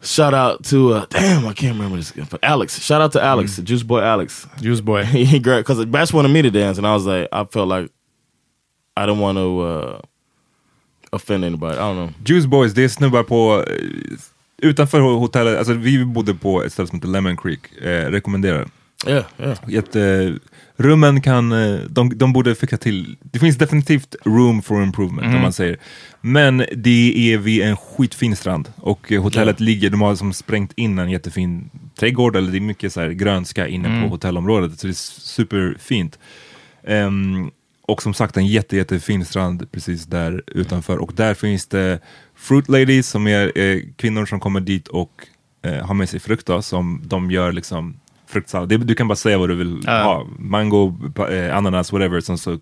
shout out to uh, damn, I can't remember this. Alex, shout out to Alex, the Juice Boy Alex. Juice boy. he, grabbed because Bash wanted me to dance, and I was like, I felt like I don't want to uh, offend anybody. I don't know. Juice Boys, det är snubbar på eh, utanför hotellet, alltså vi bodde på ett ställe som heter Lemon Creek, eh, rekommenderar. Yeah, yeah. Jätte, rummen kan, eh, de, de borde fixa till, det finns definitivt room for improvement om man säger. Men det är vid en skitfin strand och eh, hotellet ligger, de har som sprängt in en jättefin trädgård, eller det är mycket så här grönska inne på hotellområdet, så det är superfint. Ehm, och som sagt en jätte, jättefin strand precis där utanför. Och där finns det Fruit Ladies som är eh, kvinnor som kommer dit och eh, har med sig frukt då, som de gör liksom fruktsallad. Du kan bara säga vad du vill Ja. ha. Mango, eh, ananas, whatever. Sen så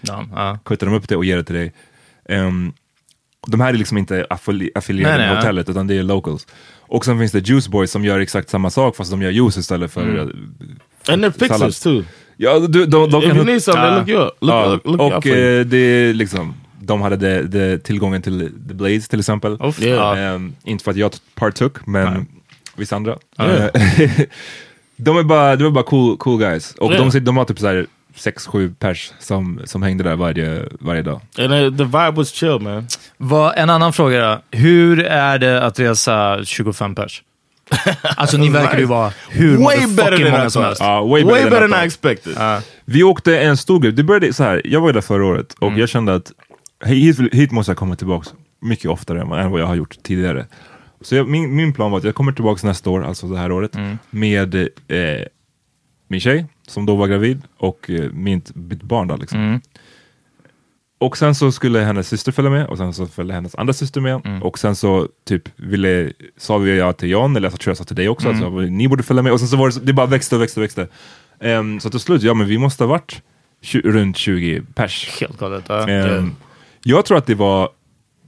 Ja, ja. kuttar de upp det och ger det till dig. Ehm, de här är liksom inte affili- affilierade Nej, med hotellet utan det är locals. Och sen finns det Juice Boys som gör exakt samma sak fast de gör juice istället för Mm. eh, And they're fixers too. Ja, du, de, de If kan you need something, Ja. look you up. Look, Ja, look, och eh, det är liksom, de hade det, det, tillgången till The Blaze till exempel. Uff, Yeah. Ehm, inte för att jag partook, men vissa andra. De är bara, de är bara cool, cool guys. Och Ja. de, de har typ så här sex, sju pers som, som hängde där varje, varje dag. And uh, the vibe was chill, man. Vad, en annan fråga då. Hur är det att resa 25 pers? Alltså ni verkar ju vara hur Way better många I som helst. Ja, Way, better better than than I expected. Vi åkte en stor grupp, det började så här. jag var där förra året och jag kände att hit, hit måste jag komma tillbaka mycket oftare än vad jag har gjort tidigare. Så jag, min, min plan var att jag kommer tillbaka nästa år, alltså det här året, med eh, min tjej som då var gravid och eh, mitt, mitt barn. Då, liksom. Och sen så skulle hennes syster följa med och sen så följde hennes andra syster med och sen så typ ville, sa vi ja till John, eller jag tror jag sa till dig också, alltså, ni borde följa med och sen så var det, det bara växte och växte och växte. Ehm, så till slut, ja men vi måste ha varit runt 20 pers. Helt galet. Ehm, jag tror att det var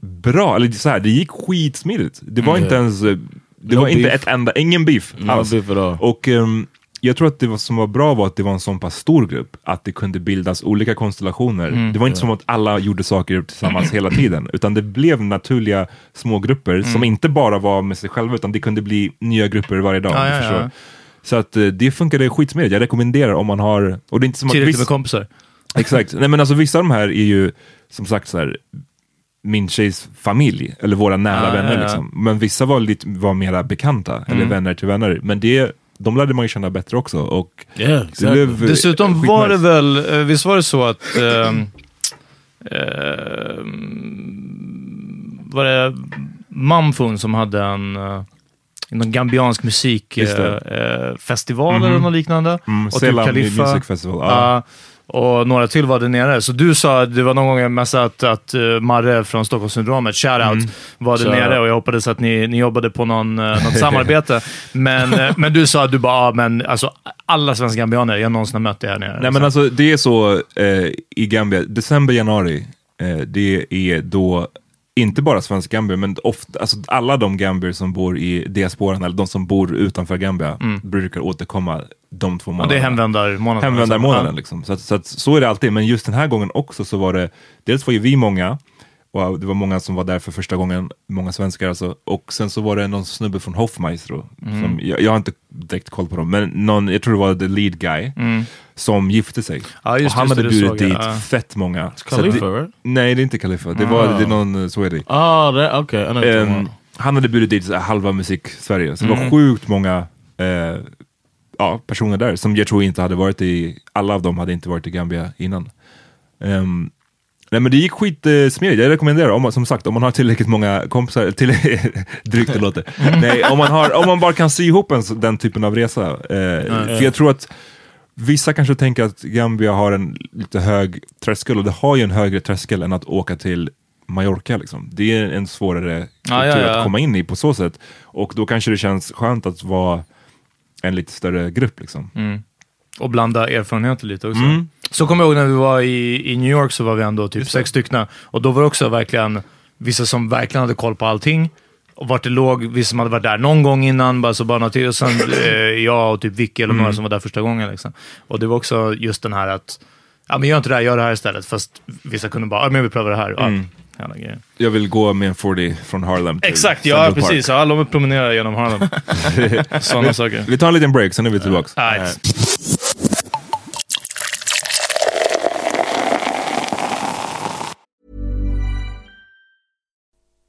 bra, eller så här, det gick skitsmidigt. Det var inte ens, eh, det No var inte beef. ett enda, ingen beef No alls. beef. Och ehm, jag tror att det var, som var bra var att det var en sån pass stor grupp, att det kunde bildas olika konstellationer. det var inte som att alla gjorde saker tillsammans hela tiden, utan det blev naturliga små grupper som inte bara var med sig själva, utan det kunde bli nya grupper varje dag. om Ja, ja. Så att eh, det funkade skitsmidigt. Jag rekommenderar om man har... Och det är inte som Tillräckligt med kompisar. Exakt. Nej men alltså vissa av de här är ju som sagt så här min tjejs familj, eller våra nära Ja, vänner. ja, ja. Liksom. Men vissa var, lite, var mera bekanta, eller vänner till vänner. Men det, de lärde man ju känna bättre också. Och Yeah, det exactly. blev Dessutom skitnice. var det väl, eh, visst var det så att ehm, ehm, var det Mumfun som hade en uh, någon gambiansk musikfestival eh, festival eller något liknande? Mm, och typ Selam Khalifa. Music Festival. Ja. Ja, och några till var där nere. Så du sa, det var någon gång jag messade att, att uh, Marre från Stockholmssyndromet, shoutout, var där nere och jag hoppades att ni, ni jobbade på någon, uh, något samarbete. Men, uh, men du sa att du bara, ah, men alltså alla svenska gambianer jag någonsin har mött är här nere. Nej men alltså det är så eh, i Gambia, december, januari, eh, det är då inte bara svensk Gambia, men ofta, alltså alla de gambier som bor i diasporan, eller de som bor utanför Gambia, brukar återkomma de två Mm. Ja, månaderna. det är hemvändarmånaden. Hemvändarmånaden. Ja. Liksom. Så, att, så, att, så är det alltid, men just den här gången också så var det, dels var ju vi många, och det var många som var där för första gången, många svenskar alltså, och sen så var det någon snubbe från Hofmeister, Mm. som, jag, jag har inte direkt koll på dem, men någon, jag tror det var the lead guy, som gifte sig. Mm. Ja, just och han det, hade det bjudit dit ja. fett många. Khalifa, det, right? Nej, det är inte Khalifa, det, var, det är någon, eh, så är det. That, okay. Talking Ehm, han hade bjudit dit halva musik-Sverige, så det Mm. var sjukt många eh, ja, personer där som jag tror inte hade varit i, alla av dem hade inte varit i Gambia innan. Ehm, nej men det gick skitsmidigt, jag rekommenderar, om man, som sagt, om man har tillräckligt många kompisar, till, drygt det låter. Nej, om man, har, om man bara kan sy ihop en, den typen av resa. Eh, för jag tror att Vissa kanske tänker att Gambia har en lite hög tröskel och det har ju en högre tröskel än att åka till Mallorca. Liksom. Det är en svårare kultur Ja, ja, ja. att komma in i på så sätt. Och då kanske det känns skönt att vara en lite större grupp. Liksom. Och blanda erfarenheter lite också. Mm. Så kommer jag ihåg när vi var i, i New York så var vi ändå typ sex stycken. Och då var det också verkligen vissa som verkligen hade koll på allting. Och vart det låg, vissa som hade varit där någon gång innan, bara så bara något till. Och sen eh, jag och typ Vicky eller Mm. några som var där första gången. Liksom. Och det var också just den här att, ja men gör inte det här, gör det här istället. Fast vissa kunde bara, ja men vi prövar det här. Ja, Mm. Jag vill gå med en 40 från Harlem till Exakt, ja Central Park. precis. Ja, låt mig promenera genom Harlem. Sådana saker. Vi tar en liten break, sen är vi tillbaka. Right.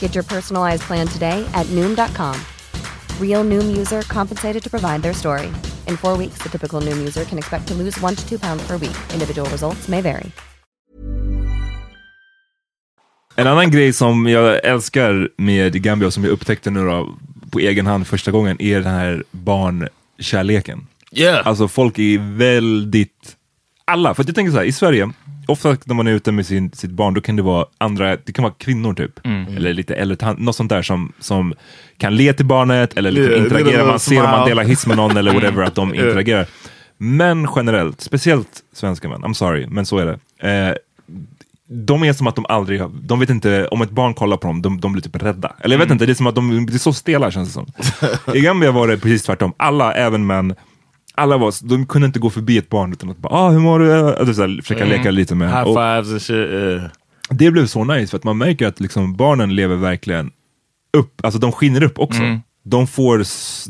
Get your personalized plan today at Noom.com. Real Noom user compensated to provide their story. In four weeks, the typical Noom user can expect to lose one to two pounds per week. Individual results may vary. En annan grej som jag älskar med Gambia som jag upptäckte nu då, på egen hand första gången är den här barnkärleken. Yeah. Alltså folk är väldigt, alla, för jag tänker så här, i Sverige, ofta när man är ute med sin, sitt barn, då kan det vara andra, det kan vara kvinnor typ, eller lite äldre tant, något sånt där som, som kan le till barnet eller liksom Yeah, interagera, man ser om man delar hiss med någon eller whatever, att de interagerar. Men generellt, speciellt svenska män, I'm sorry, men så är det. Eh, de är som att de aldrig har, de vet inte, om ett barn kollar på dem, de, de blir typ rädda. Eller jag vet inte, det är som att de blir så stela känns det som. I Gambia var det precis tvärtom, alla, även män, alla var, de kunde inte gå förbi ett barn utan att bara ah, hur mår du? Alltså, så här, försöka leka lite med. High Och- fives and shit. Yeah. det blev så nice för att man märker att liksom barnen lever verkligen upp, alltså de skiner upp också. Mm. De får,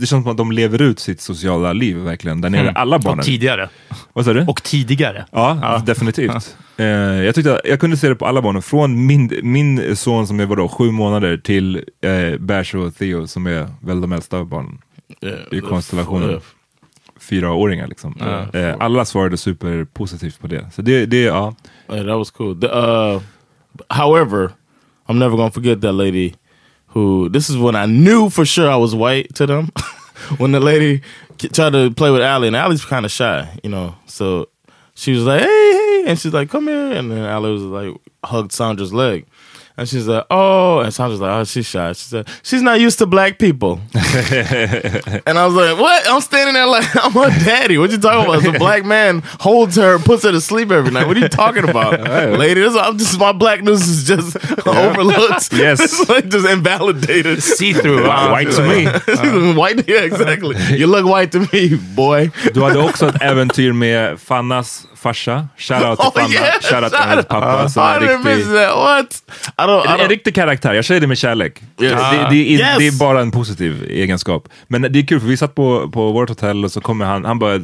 det känns som att de lever ut sitt sociala liv verkligen, där nere, Mm. alla barnen. Och tidigare. Vad sa du? Och tidigare. Ja, definitivt. Eh, jag tyckte att jag kunde se det på alla barnen, från min, min son som är vadå, sju månader till eh, Bash och Theo som är väl de äldsta barnen i konstellationen. Fyraåringar liksom. Ja. Eh, alla svarade superpositivt på det. Så det, det ja. Yeah, that was cool. The, uh, however, I'm never gonna forget that lady who. This is when I knew for sure I was white to them. when the lady tried to play with Allie, and Allie's kind of shy, you know. So she was like, "Hey, hey," and she's like, "Come here," and then Allie was like, hugged Sandra's leg. And she's like, oh, and Sandra's like, oh, she's shy. She said, she's not used to black people. and I was like, what? I'm standing there like, I'm her daddy. What you talking about? A black man holds her, and puts her to sleep every night. What are you talking about, lady? This, I'm just my blackness is just overlooked. Yes. it's like just invalidated. See-through. Uh, white to me. Uh. white, yeah, exactly. You look white to me, boy. Du hade också ett äventyr med Fannas farsa. Shoutout till Oh, Fanna, yeah. shoutout till hennes pappa. som I är riktig, that. What? I don't. I en, en don't riktig karaktär, jag säger det med kärlek. Yes. Det, det, är, Yes. det är bara en positiv egenskap. Men det är kul för vi satt på, på vårt hotell och så kommer han, han bara,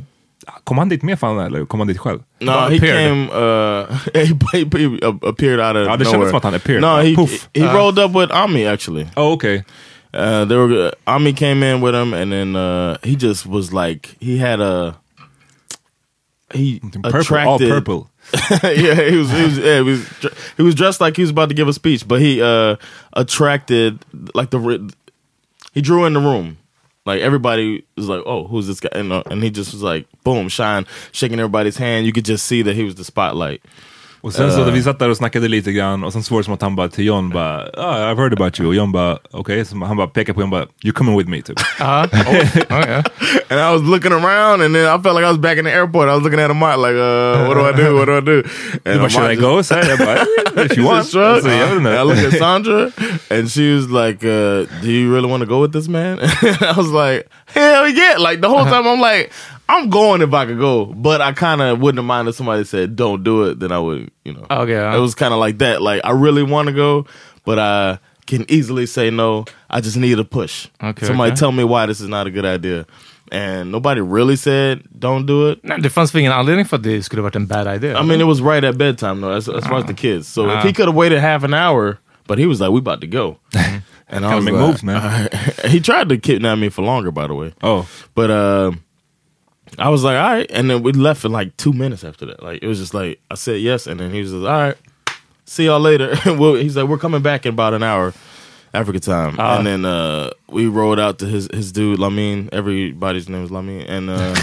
kom han dit med Fanna eller kom han dit själv? No, Bara he appeared. came. Uh, he, he, he appeared out of Ja, det kändes nowhere. som att han appeared. No, he Poof. he Uh. rolled up with Ami actually. Oh, okay. Uh, they were Ami came in with him, and then uh, he just was like he had a he Purple, attracted all purple. yeah, he was he was yeah, he was he was dressed like he was about to give a speech, but he uh attracted like the he drew in the room. Like everybody was like, "Oh, who's this guy?" And, uh, and he just was like, "Boom, shine," shaking everybody's hand. You could just see that he was the spotlight. Och sen så Uh, vi satt där och snackade lite grann och sen så var det som att han bara till John bara, ah, I've heard about you. Och John bara, okej. Okay. Han bara pekade på John bara, you're coming with me typ. Uh-huh. Oh, okay. and I was looking around, and then I felt like I was back in the airport. I was looking at Amat like, uh, "What do I do? What do I do?" And bara, should I go? Så jag bara, if you want. Jag vet inte. And I looked at Sandra, and she was like, uh, "Do you really want to go with this man?" I was like, "Hell yeah!" Like the whole time, I'm like, "I'm going if I could go," but I kind of wouldn't have minded if somebody said, "Don't do it." Then I would, you know. Okay. It was kind of like that. Like I really want to go, but I can easily say no. I just need a push. Okay, Somebody okay. tell me why this is not a good idea. And nobody really said don't do it. Nej, det fanns väl ingen anledning för att det skulle varit en bad idea? I mean, it was right at bedtime though, as, as far as the kids. So Ah. if he could have waited half an hour, but he was like, "We about to go," and I was make like, moves, man. he tried to kidnap me for longer, by the way. Oh. But uh, I was like, "All right," and then we left for like two minutes after that. Like it was just like I said yes, and then he was just, "All right, see y'all later." well, he's like, "We're coming back in about an hour." Africa time, Ah. and then uh, we rode out to his his dude Lamine. Everybody's name is Lamine, and uh,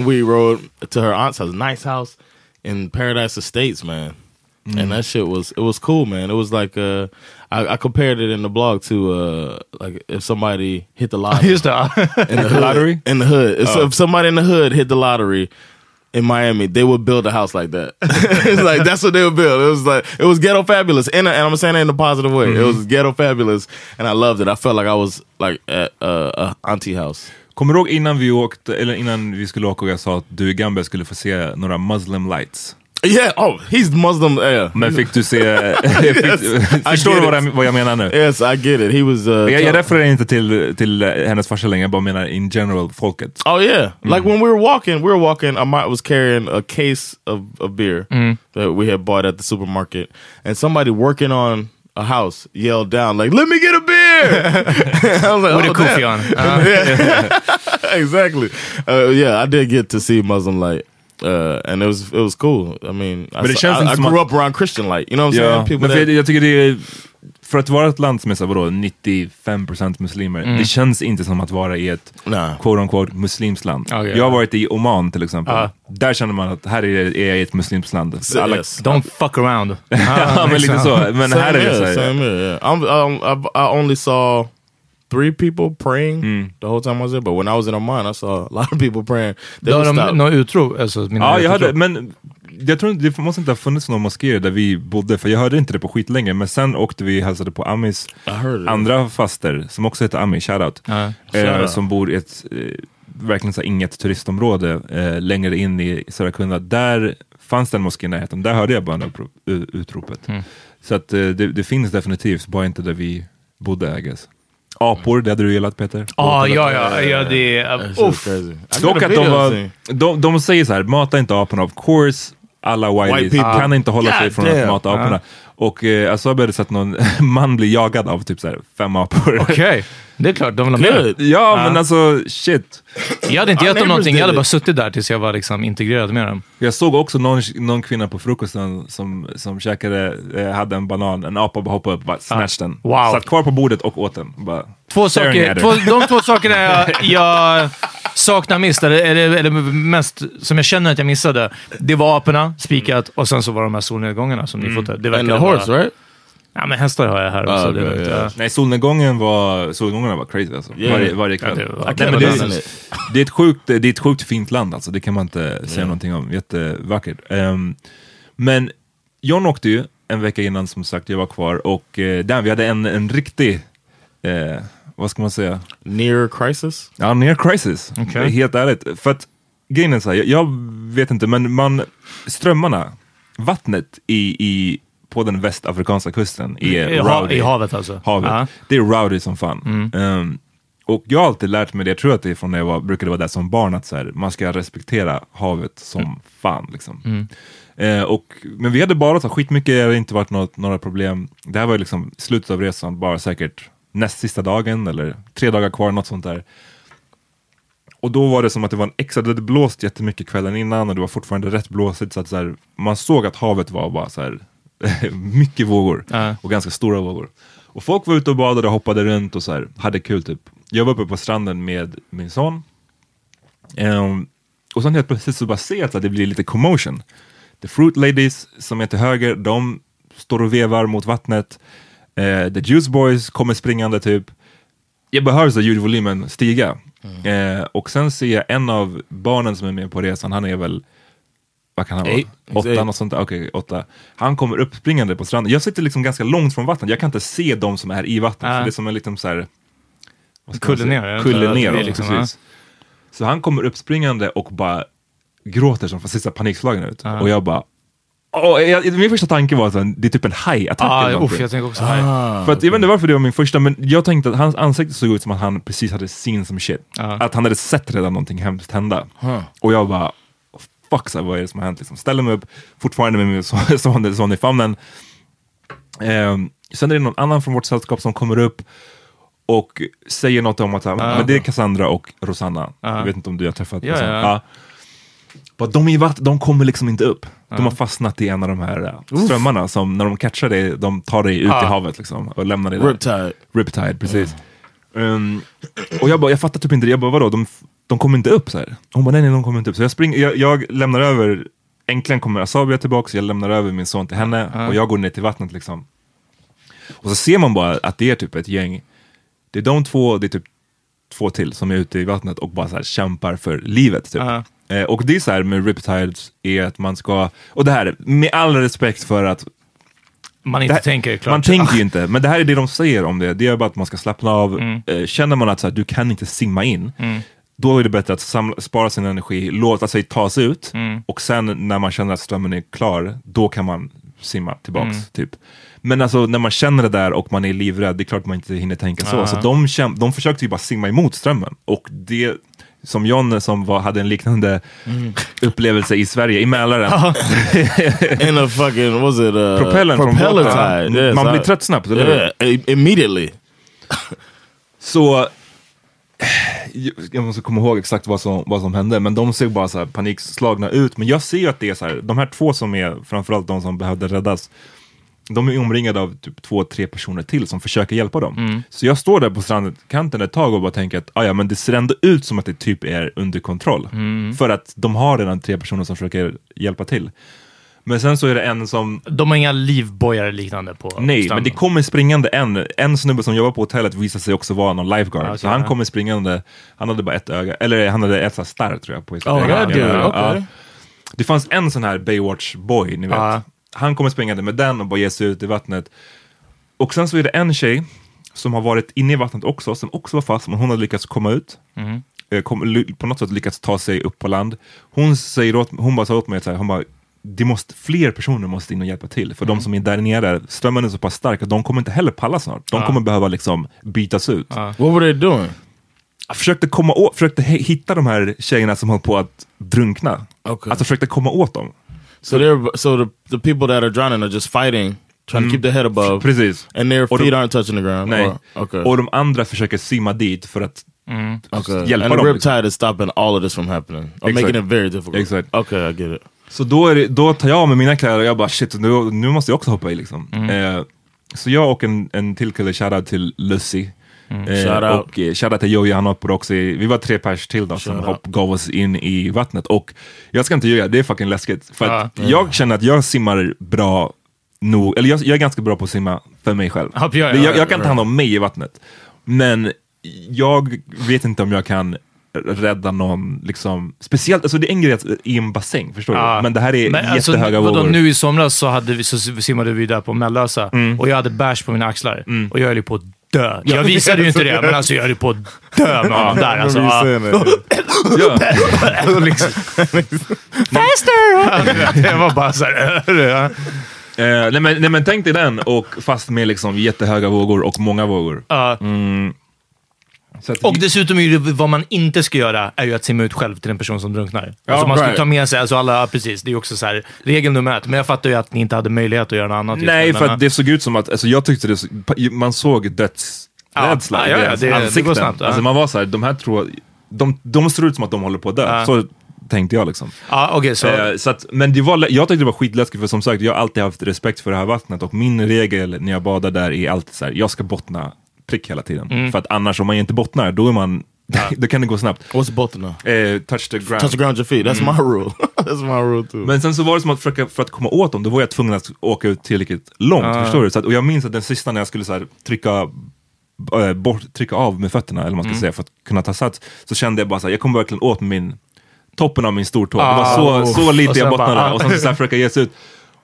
we rode to her aunt's house, nice house in Paradise Estates, man. And that shit was it was cool, man. It was like uh, I, I compared it in the blog to uh, like if somebody hit the lottery in the hood, Lottery? in the hood. If, Oh. if somebody in the hood hit the lottery in Miami, they would build a house like that. it's like that's what they would build. It was like it was ghetto fabulous, and, and I'm saying that in a positive way. It was ghetto fabulous, and I loved it. I felt like I was like at uh, a auntie house. Kommer du ihåg innan vi åkte, eller innan vi skulle åka och jag sa att du i Gambia skulle få se några Muslim lights? Yeah. Oh, he's Muslim. Yeah. Men fick du se... fick, förstår du vad, jag- vad jag menar nu? Yes, I get it. He was. Uh, Jag, jag refererar inte till, till eh, hennes farsa längre, jag bara menar in general, folket. Oh yeah, like when we were walking, we were walking. Amat was carrying a case of, of beer that we had bought at the supermarket, and somebody working on a house yelled down like, "Let me get a beer!" I was like, With a "Oh, kufi on. Uh, Yeah. exactly. Uh, yeah, I did get to see Muslim light. Uh, and it was it was cool. I mean, I, I, I som grew up around Christian light. You know what I'm Ja, saying? People that, jag, jag tycker det är, för att vara ett land som är så, vadå, 95% muslimer, det känns inte som att vara i ett Nah. quote unquote muslimskt land. Okej, jag har varit i Oman till exempel. Ja. Där känner man att här är, är jag i ett muslimskt land. Alla, yes. don't fuck around. ja, men lite så. Men Same här är det here, så här, same here. Yeah. I'm, um, I, I only saw three people praying the whole time I was there, but when I was in Oman, I saw a lot of people praying. They Då de något utrop? Alltså, Ja, jag hade, men jag tror det måste inte ha funnits någon moskéer där vi bodde, för jag hörde inte det på skitlänge. Men sen åkte vi och hälsade på Amis andra faster, som också heter Ami, shoutout. Ja. Eh, Shoutout. som bor i ett, eh, verkligen så inget turistområde eh, längre in i Sarakunda. Där fanns det en moské i närheten. Där hörde jag böneutropet. Mm. Så att eh, det, det finns definitivt, bara inte där vi bodde I guess. Apor, det hade du gillat Peter? Ah, ja, ja, ja, det är... Uff. I Dock att de var, thing. de, de säger så här, mata inte aporna. Of course, alla White whiteys people. kan inte hålla sig från att mata aporna. Och eh, alltså, jag hade sett någon man bli jagad av typ så här, fem apor. Okej, det är klart. De vill ha mer. Good. Ja, men alltså shit. Jag hade inte gett dem någonting. Jag hade bara it. suttit där tills jag var liksom integrerad med dem. Jag såg också någon, någon kvinna på frukosten som, som käkade, eh, hade en banan, en apa hoppade upp och bara snatched den. Wow. Satt kvar på bordet och åt den. Bara Två saker, två, de två sakerna jag, jag saknar mest, eller, eller, eller mest som jag känner att jag missade, det var aporna, spikat, och sen så var de här solnedgångarna som ni fotade. Det And the verkade horse, vara- right? Ja, men hästar har jag här också. Ah, det okay, yeah. ja. Nej, solnedgången var, solnedgångarna var crazy alltså. Yeah. Varje, varje kväll. Ja, det var- är, it. det, är ett sjukt, det är ett sjukt fint land alltså, det kan man inte säga någonting om. Jättevackert. Ehm, men John åkte ju en vecka innan som sagt, jag var kvar och uh, där vi hade en, en riktig, eh, vad ska man säga? Near crisis? Ja, near crisis. Okej. Helt ärligt. För att grejen är så här, jag, jag vet inte, men man, strömmarna, vattnet i, i, på den västafrikanska kusten är I, rowdy. I havet alltså? Havet. Ja. Det är rowdy som fan. Ehm, och jag har alltid lärt mig det, jag tror att det är från när jag var, brukade vara där som barn, att så här, man ska respektera havet som fan. Liksom. Eh, och, men vi hade bara så skitmycket, det hade inte varit något, några problem. Det här var liksom slutet av resan, bara säkert näst sista dagen eller tre dagar kvar, något sånt där. Och då var det som att det var en extra, det hade blåst jättemycket kvällen innan och det var fortfarande rätt blåsigt så att så här, man såg att havet var bara så här mycket vågor Ja. och ganska stora vågor. Och folk var ute och badade och hoppade runt och så här, hade kul typ. Jag var uppe på stranden med min son. Ehm, och sen helt plötsligt så bara ser jag att det blir lite commotion. The Fruit Ladies som är till höger, de står och vevar mot vattnet. Eh, the Juice Boys kommer springande typ. Jag hör så ljudvolymen stiga. Eh, och sen ser jag en av barnen som är med på resan, han är väl, vad kan han vara? Åtta, något sånt där. Okej, åtta. Han kommer uppspringande på stranden. Jag sitter liksom ganska långt från vattnet, jag kan inte se de som är i vattnet. Ah. Så det är som en liten så här, Kulle ner, Kulle ner, ja, liksom, precis. Så han kommer uppspringande och bara gråter som här panikslagen ut. Ah. Och jag bara, Åh, jag, min första tanke var att det är typ en hajattack Ah, eller uff, någonting. jag tänker också här. För att, jag vet inte varför det var min första, men jag tänkte att hans ansikte såg ut som att han precis hade seen some shit. Ja. Att han hade sett redan någonting hemskt hända. Och jag bara, fuck så här, vad är det som har hänt? Liksom. Ställer mig upp, fortfarande med min son, i famnen. Ehm, sen är det någon annan från vårt sällskap som kommer upp och säger något om att men det är Cassandra och Rosanna. Jag vet inte om du har träffat Ja, Cassandra. ja. Bara, de, är de kommer liksom inte upp. De har fastnat i en av de här äh, strömmarna som när de catchar dig, de tar dig ut i Ah. havet liksom, och lämnar dig där. Riptide. Riptide, precis. Um, och jag bara, jag fattar typ inte det. Jag bara, vadå, de, de kommer inte upp så här. Hon bara, nej, nej, de kommer inte upp. Så jag, springer, jag, jag lämnar över, äntligen kommer Asabia tillbaka, jag lämnar över min son till henne och jag går ner till vattnet liksom. Och så ser man bara att det är typ ett gäng, det är de två, det är typ två till som är ute i vattnet och bara så här kämpar för livet. Typ. Ja. Eh, och det är så här med Riptides, är att man ska, och det här, med all respekt för att Man inte här- tänker klart. Man tänker ju inte, men det här är det de säger om det. Det är bara att man ska slappna av. Mm. Eh, känner man att så här, du kan inte simma in, då är det bättre att samla, spara sin energi, låta sig tas ut Mm. och sen när man känner att strömmen är klar, då kan man simma tillbaks. Mm. Typ. Men alltså när man känner det där och man är livrädd, det är klart man inte hinner tänka så. Ja. Så de, de försökte ju bara simma emot strömmen. Och det, som John som var, hade en liknande Mm. upplevelse i Sverige, i Mälaren. In a fucking, was it uh, Propellern från båten. Yes, Man blir I- trött snabbt, eller hur? Yeah, i- immediately. Så jag måste komma ihåg exakt vad som, vad som hände, men de ser bara så panikslagna ut. Men jag ser ju att det är så här, de här två som är, framförallt de som behövde räddas, de är omringade av typ två, tre personer till som försöker hjälpa dem. Så jag står där på strandkanten ett tag och bara tänker att ah, ja, men det ser ändå ut som att det typ är under kontroll. För att de har redan tre personer som försöker hjälpa till. Men sen så är det en som De har inga livbojar liknande på Nej, stranden. men det kommer springande en, en snubbe som jobbar på hotellet visar sig också vara någon lifeguard. Okej, så han ja. kommer springande, han hade bara ett öga, eller han hade ett starr tror jag på sitt Oh, öga. Ja, okay. Det fanns en sån här Baywatch boy, ni vet. Ja. Han kommer springande med den och bara ger sig ut i vattnet. Och sen så är det en tjej som har varit inne i vattnet också, som också var fast, men hon har lyckats komma ut. Eh, Kom, på något sätt lyckats ta sig upp på land. Hon, säger åt, hon bara sa åt mig, att så här, hon bara, det måste, fler personer måste in och hjälpa till. För de som är där nere, strömmen är så pass stark att de kommer inte heller palla snart. De Ja. kommer behöva liksom bytas ut. What were they doing? Jag försökte, komma åt, försökte hitta de här tjejerna som höll på att drunkna. Okay. Alltså försökte komma åt dem. So they're so the the people that are drowning are just fighting, trying to Mm. keep their head above, Precis. and their Och de- feet aren't touching the ground. Nej. Or, okay. Och de andra försöker simma dit för att okay. hjälpa and the dem. riptide liksom. is stopping all of this from happening. I'm Exakt. making it very difficult. Exakt. Okay, I get it. Så då, är det, då tar jag av mig mina kläder och jag bara shit, nu, nu måste jag också hoppa i liksom. Mm. Eh, så jag och en, en till kille, shoutout till Lucy. Mm. Eh, Shout och eh, shoutout till Joey, han hoppade också i, vi var tre pers till då som Shout hopp, gav oss in i vattnet. Och jag ska inte ljuga, det är fucking läskigt. För att Ja. jag känner att jag simmar bra nog, eller jag, jag är ganska bra på att simma för mig själv. Ja, ja, ja, jag, jag kan ta hand om mig i vattnet. Men jag vet inte om jag kan rädda någon, liksom, speciellt, alltså det är en grej att- i en bassäng, förstår Ja. du? Men det här är Men alltså, jättehöga vadå, vågor. Nu i somras så, hade vi, så simmade vi där på Mellösa Mm. och jag hade bärs på mina axlar och jag höll ju på att dö. Jag visade ju inte det, men alltså jag höll ju på att dö med honom där. Alltså, ja. Liksom, Faster! det var bara såhär... Eh, nej, men, nej men tänk dig den, och fast med liksom jättehöga vågor och många vågor. Mm. Att Och dessutom är ju det, vad man inte ska göra är ju att simma ut själv till en person som drunknar. Ja, alltså man ska right. ta med sig, alltså alla, precis, det är ju också så här, regel nummer ett. Men jag fattar ju att ni inte hade möjlighet att göra något annat Nej, för att det såg ut som att, alltså jag tyckte det, så- man såg dödsrädsla Ja, i ja, ja, deras det- det ansikten. snabbt, ja. Alltså man var så här, de här tror, de, de ser ut som att de håller på att dö. Så tänkte jag liksom. Ja, okej, så... Eh, så att, men det var, jag tyckte det var skitläskigt för som sagt, jag har alltid haft respekt för det här vattnet och min regel när jag badar där är alltid så här, jag ska bottna prick hela tiden. Mm. För att annars om man inte bottnar, då är man, då kan det gå snabbt. What's both now? Eh, touch the ground. Touch the ground your feet. That's my rule. That's my rule too. Men sen så var det som att försöka, för att komma åt dem, då var jag tvungen att åka ut tillräckligt långt. Ah. Förstår du? Så att, och jag minns att den sista när jag skulle så här, trycka, äh, bort, trycka av med fötterna, eller vad man ska Mm. säga, för att kunna ta sats, så kände jag bara så här, jag kom verkligen åt min, toppen av min stortå. det Ah, var så, så och lite jag bottnade, bara, ah. och sen så här, försöka ge sig ut.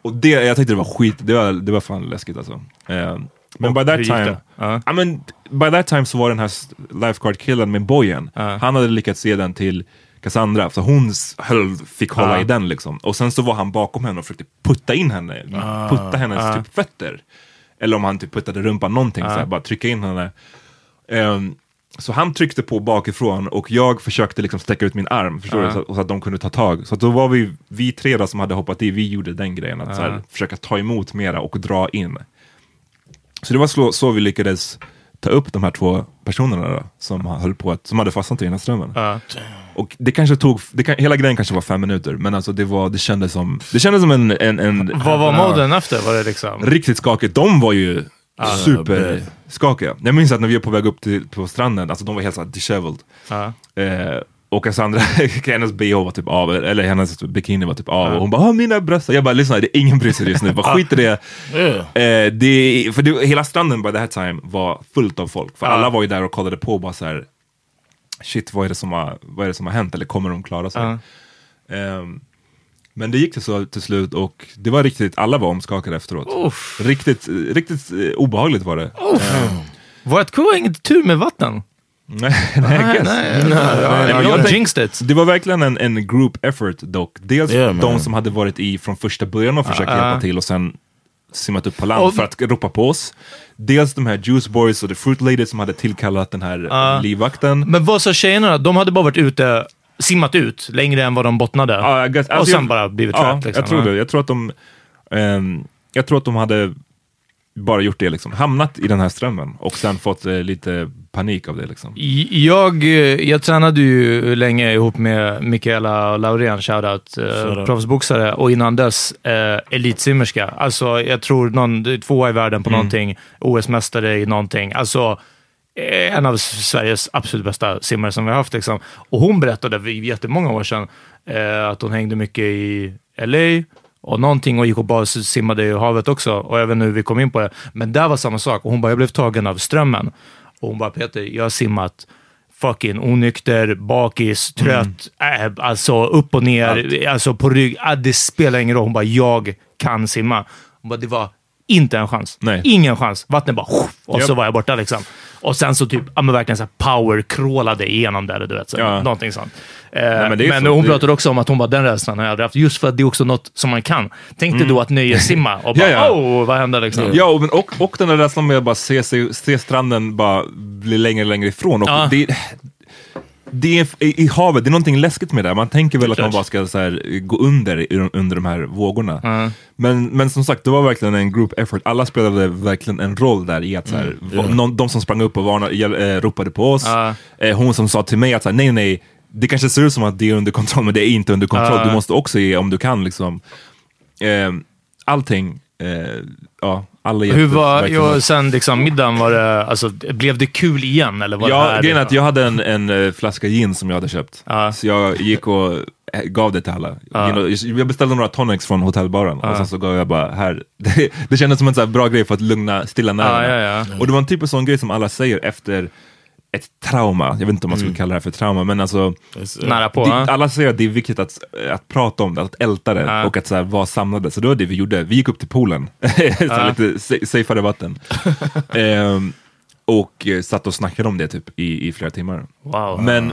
Och det, jag tyckte det var skit, det var, det var fan läskigt alltså. Eh, men by that time, ja, men, by that time så var den här lifeguard-killen med bojen, han hade lyckats ge den till Cassandra, så hon höll, fick hålla i den liksom. Och sen så var han bakom henne och försökte putta in henne, Ah. putta hennes Ja. typ fötter. Eller om han typ puttade rumpan, någonting så här, bara trycka in henne. Ehm, så han tryckte på bakifrån och jag försökte liksom sträcka ut min arm, förstår Ja. du? Så, så att de kunde ta tag. Så då var vi, vi tre som hade hoppat i, vi gjorde den grejen, att så här, försöka ta emot mera och dra in. Så det var så, så vi lyckades ta upp de här två personerna då, som höll på att, som hade fastnat i den här strömmen. Ja. Och det kanske tog, det kan, hela grejen kanske var fem minuter, men alltså det, var, det kändes som, det kändes som en... en, en Vad var moden efter? Var det liksom... Riktigt skakigt. De var ju Ah, superskakiga. Jag minns att när vi var på väg upp till, på stranden, alltså de var helt såhär disheveled. Ja. Eh, och Cassandra, hennes bh var typ av, eller hennes bikini var typ av. Ja. Och hon bara, "Ah, mina bröst. Jag bara, lyssna, det är ingen bryr sig just nu. Bara skit i det. Yeah. Eh, det för det, hela stranden by that time var fullt av folk. För Ja. alla var ju där och kollade på bara så här. Shit, vad är, det som har, vad är det som har hänt? Eller kommer de klara sig? Ehm, men det gick till så till slut och det var riktigt, alla var omskakade efteråt. Uff. Riktigt, riktigt eh, obehagligt var det. Ehm, Vårt crew har inget tur med vatten. Nej, nej, jag jinxed it. Det var verkligen en, en group effort dock. Dels Yeah, de man. som hade varit i från första början och försökt Ah, ah. hjälpa till och sen simmat upp på land Och- för att ropa på oss. Dels de här Juice Boys och The Fruit Ladies som hade tillkallat den här Ah. uh. livvakten. Men vad sa tjejerna? De hade bara varit ute, simmat ut längre än vad de bottnade. I guess- och alltså sen jag- bara blivit Ja, trapped. Liksom. jag tror det. Jag tror att de, ehm, jag tror att de hade bara gjort det, liksom. hamnat i den här strömmen och sen fått eh, lite panik av det. Liksom. Jag, eh, jag tränade ju länge ihop med Mikaela Laurén, shoutout, eh, proffsboxare, och innan dess eh, elitsimmerska. Alltså, jag tror någon, tvåa i världen på någonting, OS-mästare i någonting. Alltså, eh, en av Sveriges absolut bästa simmare som vi har haft. Liksom. Och hon berättade för jättemånga år sedan eh, att hon hängde mycket i LA och någonting och gick och bara simmade i havet också. Och även nu vi kom in på det. Men där var samma sak. Och hon bara, jag blev tagen av strömmen. Och hon bara, Peter, jag har simmat fucking onykter, bakis, trött, äh, alltså upp och ner, alltså på rygg. Äh, det spelar ingen roll. Hon bara, jag kan simma. Hon bara, det var Inte en chans. Nej. Ingen chans. Vattnet bara... Och så Japp. var jag borta liksom. Och sen så typ, ja men verkligen så power-crawlade igenom där, du vet. Så, Ja. Någonting sånt. Eh, men men är så. hon Det- pratade också om att hon bara, den rädslan har jag aldrig haft. Just för att det är också något som man kan. Tänk dig då att nöjessimma och bara, Mm. Ja, ja. oh, vad hände liksom? Ja, och, men- och, och den där rädslan med att bara se, sig, se stranden bara bli längre och längre ifrån. Och Ja. det, det är, i, I havet, det är någonting läskigt med det. Man tänker väl att man bara ska så här, gå under under de här vågorna. Ja. Men, men som sagt, det var verkligen en group effort. Alla spelade verkligen en roll där i att så här, va- någon, de som sprang upp och varnade, eh, ropade på oss. Eh, hon som sa till mig att så här, nej, nej, det kanske ser ut som att det är under kontroll, men det är inte under kontroll. Du måste också ge, om du kan, liksom. Eh, allting. Eh, ja, alla Hur var, jo, sen liksom middagen, var det, alltså, blev det kul igen? Eller var det Ja, här, grejen är att jag hade en, en eh, flaska gin som jag hade köpt. Ja. Så jag gick och eh, gav det till alla. Och- Jag beställde några tonics från hotellbaren och sen så gav jag bara här. Det, det kändes som en så bra grej för att lugna, stilla nerverna. Ja, ja. Och det var en typ av sån grej som alla säger efter ett trauma. Jag vet inte om man skulle kalla det här för trauma, men alltså Nära på, det, alla säger att det är viktigt att, att prata om det, att älta det Ja. och att så här, vara samlade. Så det var det vi gjorde. Vi gick upp till poolen, så Ja. lite sa- safeare vatten. Ehm, och eh, satt och snackade om det typ i, i flera timmar. Wow. Men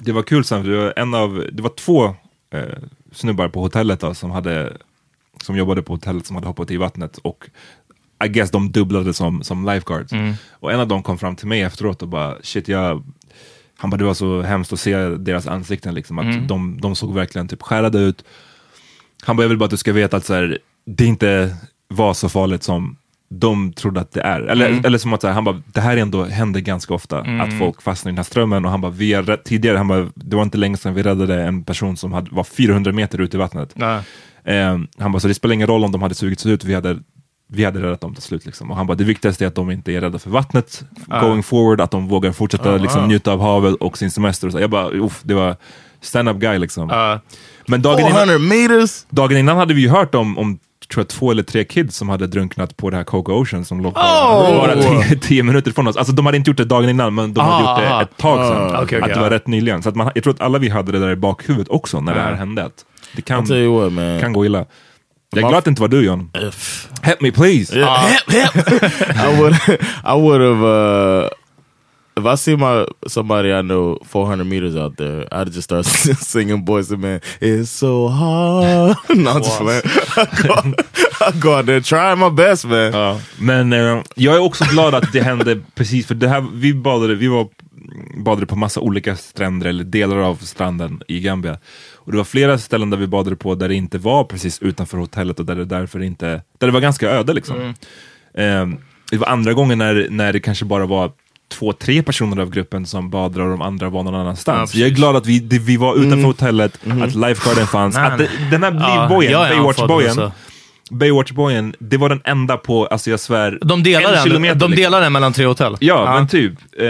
det var kul sen, för det var, en av, det var två eh, snubbar på hotellet då, som, hade, som jobbade på hotellet som hade hoppat i vattnet och I guess de dubblade som, som lifeguards. Och en av dem kom fram till mig efteråt och bara shit jag han bara det var så hemskt att se deras ansikten liksom, att de, de såg verkligen typ skärrade ut. Han bara jag vill bara att du ska veta att så här, det inte var så farligt som de trodde att det är. Eller, eller som att så här, han bara, det här ändå händer ganska ofta, att folk fastnar i den här strömmen. Och han bara, vi rädd- tidigare, han bara, det var inte länge sedan vi räddade en person som hade, var 400 meter ute i vattnet. Eh, han bara, så det spelar ingen roll om de hade sugits ut, vi hade, vi hade räddat dem till slut. Liksom. Och han bara, det viktigaste är att de inte är rädda för vattnet going forward, att de vågar fortsätta liksom, njuta av havet och sin semester. Och så. Jag bara, uff, det var stand-up guy liksom. Ja. Men dagen innan, 400 meters? dagen innan hade vi ju hört om, om tror jag, två eller tre kids som hade drunknat på det här Coco Ocean som låg bara, Oh! bara tio, tio minuter från oss. Alltså de hade inte gjort det dagen innan, men de hade Ah, gjort det ett tag sedan. Ah, okej, okej, att det var rätt nyligen. Så att man, jag tror att alla vi hade det där i bakhuvudet också när det här hände. Det kan, what kan gå illa. Jag är glad att det inte var du John. If- Help me please! Yeah, hip, hip. I would I would have uh if I see my somebody I know 400 meters out there, I'd just start singing Boys and Men. It's so hard. no, I'm just playing. I go, out there trying my best, man. Ja, men eh, jag är också glad att det hände precis, för det här, vi badade, vi var, badade på massa olika stränder, eller delar av stranden i Gambia. Och det var flera ställen där vi badade på där det inte var precis utanför hotellet och där det därför inte, där det var ganska öde liksom. Eh, det var andra gånger när, när det kanske bara var två, tre personer av gruppen som badade och de andra var någon annanstans. Ja, jag är glad att vi, det, vi var utanför hotellet, att lifeguarden fanns, Nej, att det, den här Ja, boyen, Baywatch-boyen, det var den enda på, alltså jag svär, De delar, en den, kilometer, de liksom. delar den mellan tre hotell. Ja, men typ. Eh,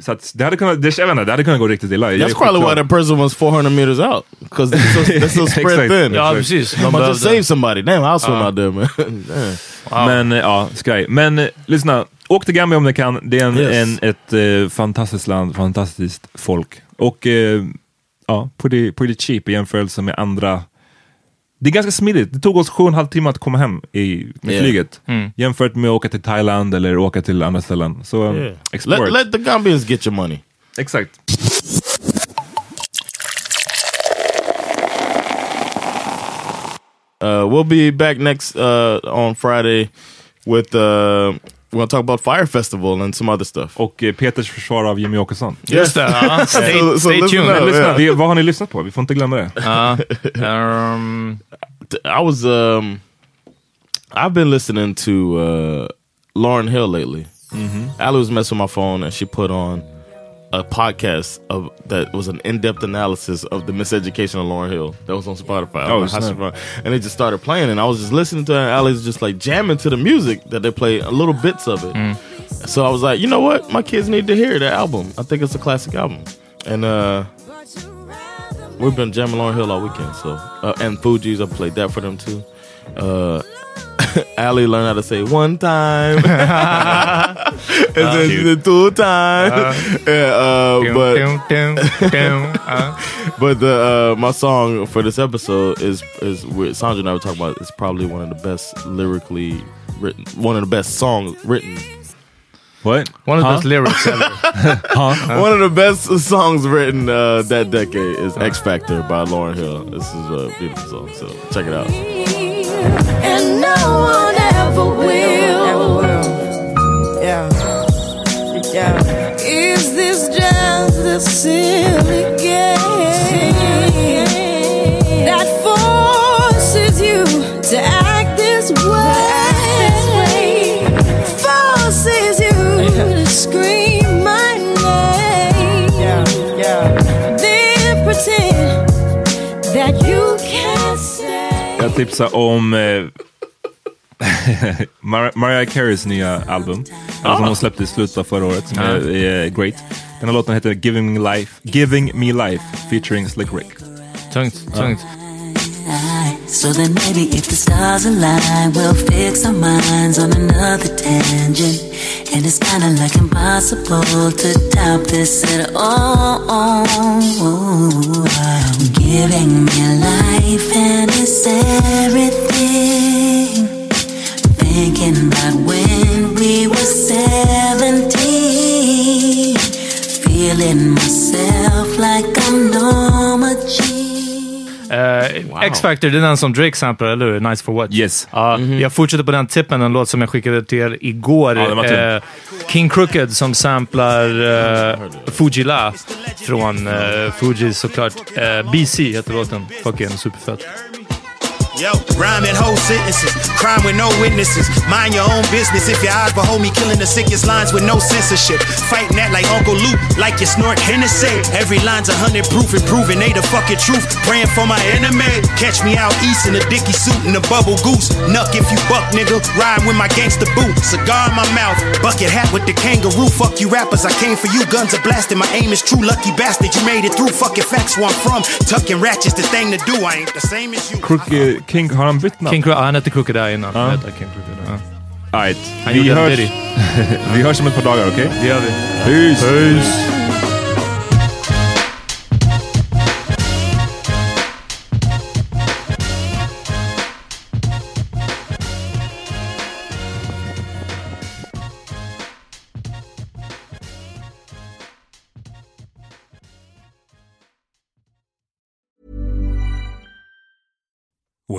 så att det hade kunnat, det, jag vet inte, det hade kunnat gå riktigt illa. Jag That's probably why that person was 400 meters out. Because they're so, they're so spread Exakt. thin. Ja, precis. De to behövde- save somebody. Damn, I'll swim out there, man. Damn. Men eh, ja, sky. Men eh, lyssna, åk till Gambia om ni kan. Det är en, Yes. en, ett eh, fantastiskt land, fantastiskt folk. Och ja, pretty, pretty cheap i jämförelse med andra. Det är ganska smidigt. Det tog oss sju och en halv timme att komma hem i, med Yeah. flyget. Jämfört med att åka till Thailand eller åka till andra ställen. Så Yeah. explore Let, let the Gambians get your money. Exakt. Uh, we'll be back next uh, on Friday with uh, we're gonna talk about Fire Festival and some other stuff. Och eh, Peters försvar av Jimmy Åkesson. Just det. Ja. Stay, So- so stay listen tuned. up. Men lyssna, ja. vi, vad har ni lyssnat på? Vi får inte glömma det. Ja. Ehm, I was um, I've been listening to uh, Lauren Hill lately. Allie was messing with my phone and she put on a podcast of that was an in-depth analysis of the miseducation of Lauren Hill that was on Spotify. Oh, was like, snap. "How she fun?" and it just started playing, and I was just listening to it. And Allie's just like jamming to the music that they play, a little bits of it. So I was like, you know what, my kids need to hear that album. I think it's a classic album, and uh, we've been jamming Lauren Hill all weekend. So uh, and Fuji's, I played that for them too. Uh, Allie learned how to say one time. and then the two time. yeah, uh, Dum, but dum, dum, dum, uh. but the uh, my song for this episode is is with Sandra and I were talking about. It's probably one of the best lyrically written, one of the best songs written. What? One of Huh? those lyrics ever. One of the best songs written uh, that decade is X Factor by Lauren Hill. This is a beautiful song, so check it out. And no one ever will. Yeah. Yeah. Is this just a silly Jag tipsar om eh, Mar- Mariah Careys nya album. Alltså Som hon släppte i slutet av förra året. Som är, är great. Den här låten heter Giving Me Life, Giving Me Life featuring Slick Rick. Tungt, tungt. So then maybe if the stars align, we'll fix our minds on another tangent. And it's kinda like impossible to top this at all. Giving me life and it's everything. Thinking about when we were 17. Feeling myself like I'm Norma Jean. Eh, X-Factor, det är den som Drake samplar, eller hur? Nice for what? Yes. Ja, Jag fortsätter på den tippen, en låt som jag skickade till er igår. Ja. Eh, King Crooked som samplar uh, Fuji La från uh, Fuji såklart. Uh, BC heter låten. Fucking superfett. Yo, rhyming whole sentences, crime with no witnesses. Mind your own business if your eyes behold me killing the sickest lines with no censorship. Fighting that like Uncle Luke, like you snort Hennessy. Every line's a hundred proof and proving they the fucking truth. Praying for my enemy. Catch me out east in a dicky suit and a bubble goose. Nuck if you buck, nigga. Ride with my gangster boot. Cigar in my mouth, bucket hat with the kangaroo. Fuck you rappers, I came for you. Guns are blasting. My aim is true. Lucky bastard, you made it through. Fucking facts where I'm from. Tucking ratchets, the thing to do. I ain't the same as you. Crook, eh, King, har han bytt namn? King han hette Crocodile innan. Ja. Han hette King Crocodile. Ja. Vi hörs, vi hörs om ett par dagar, okej? Det gör vi. Peace! Peace.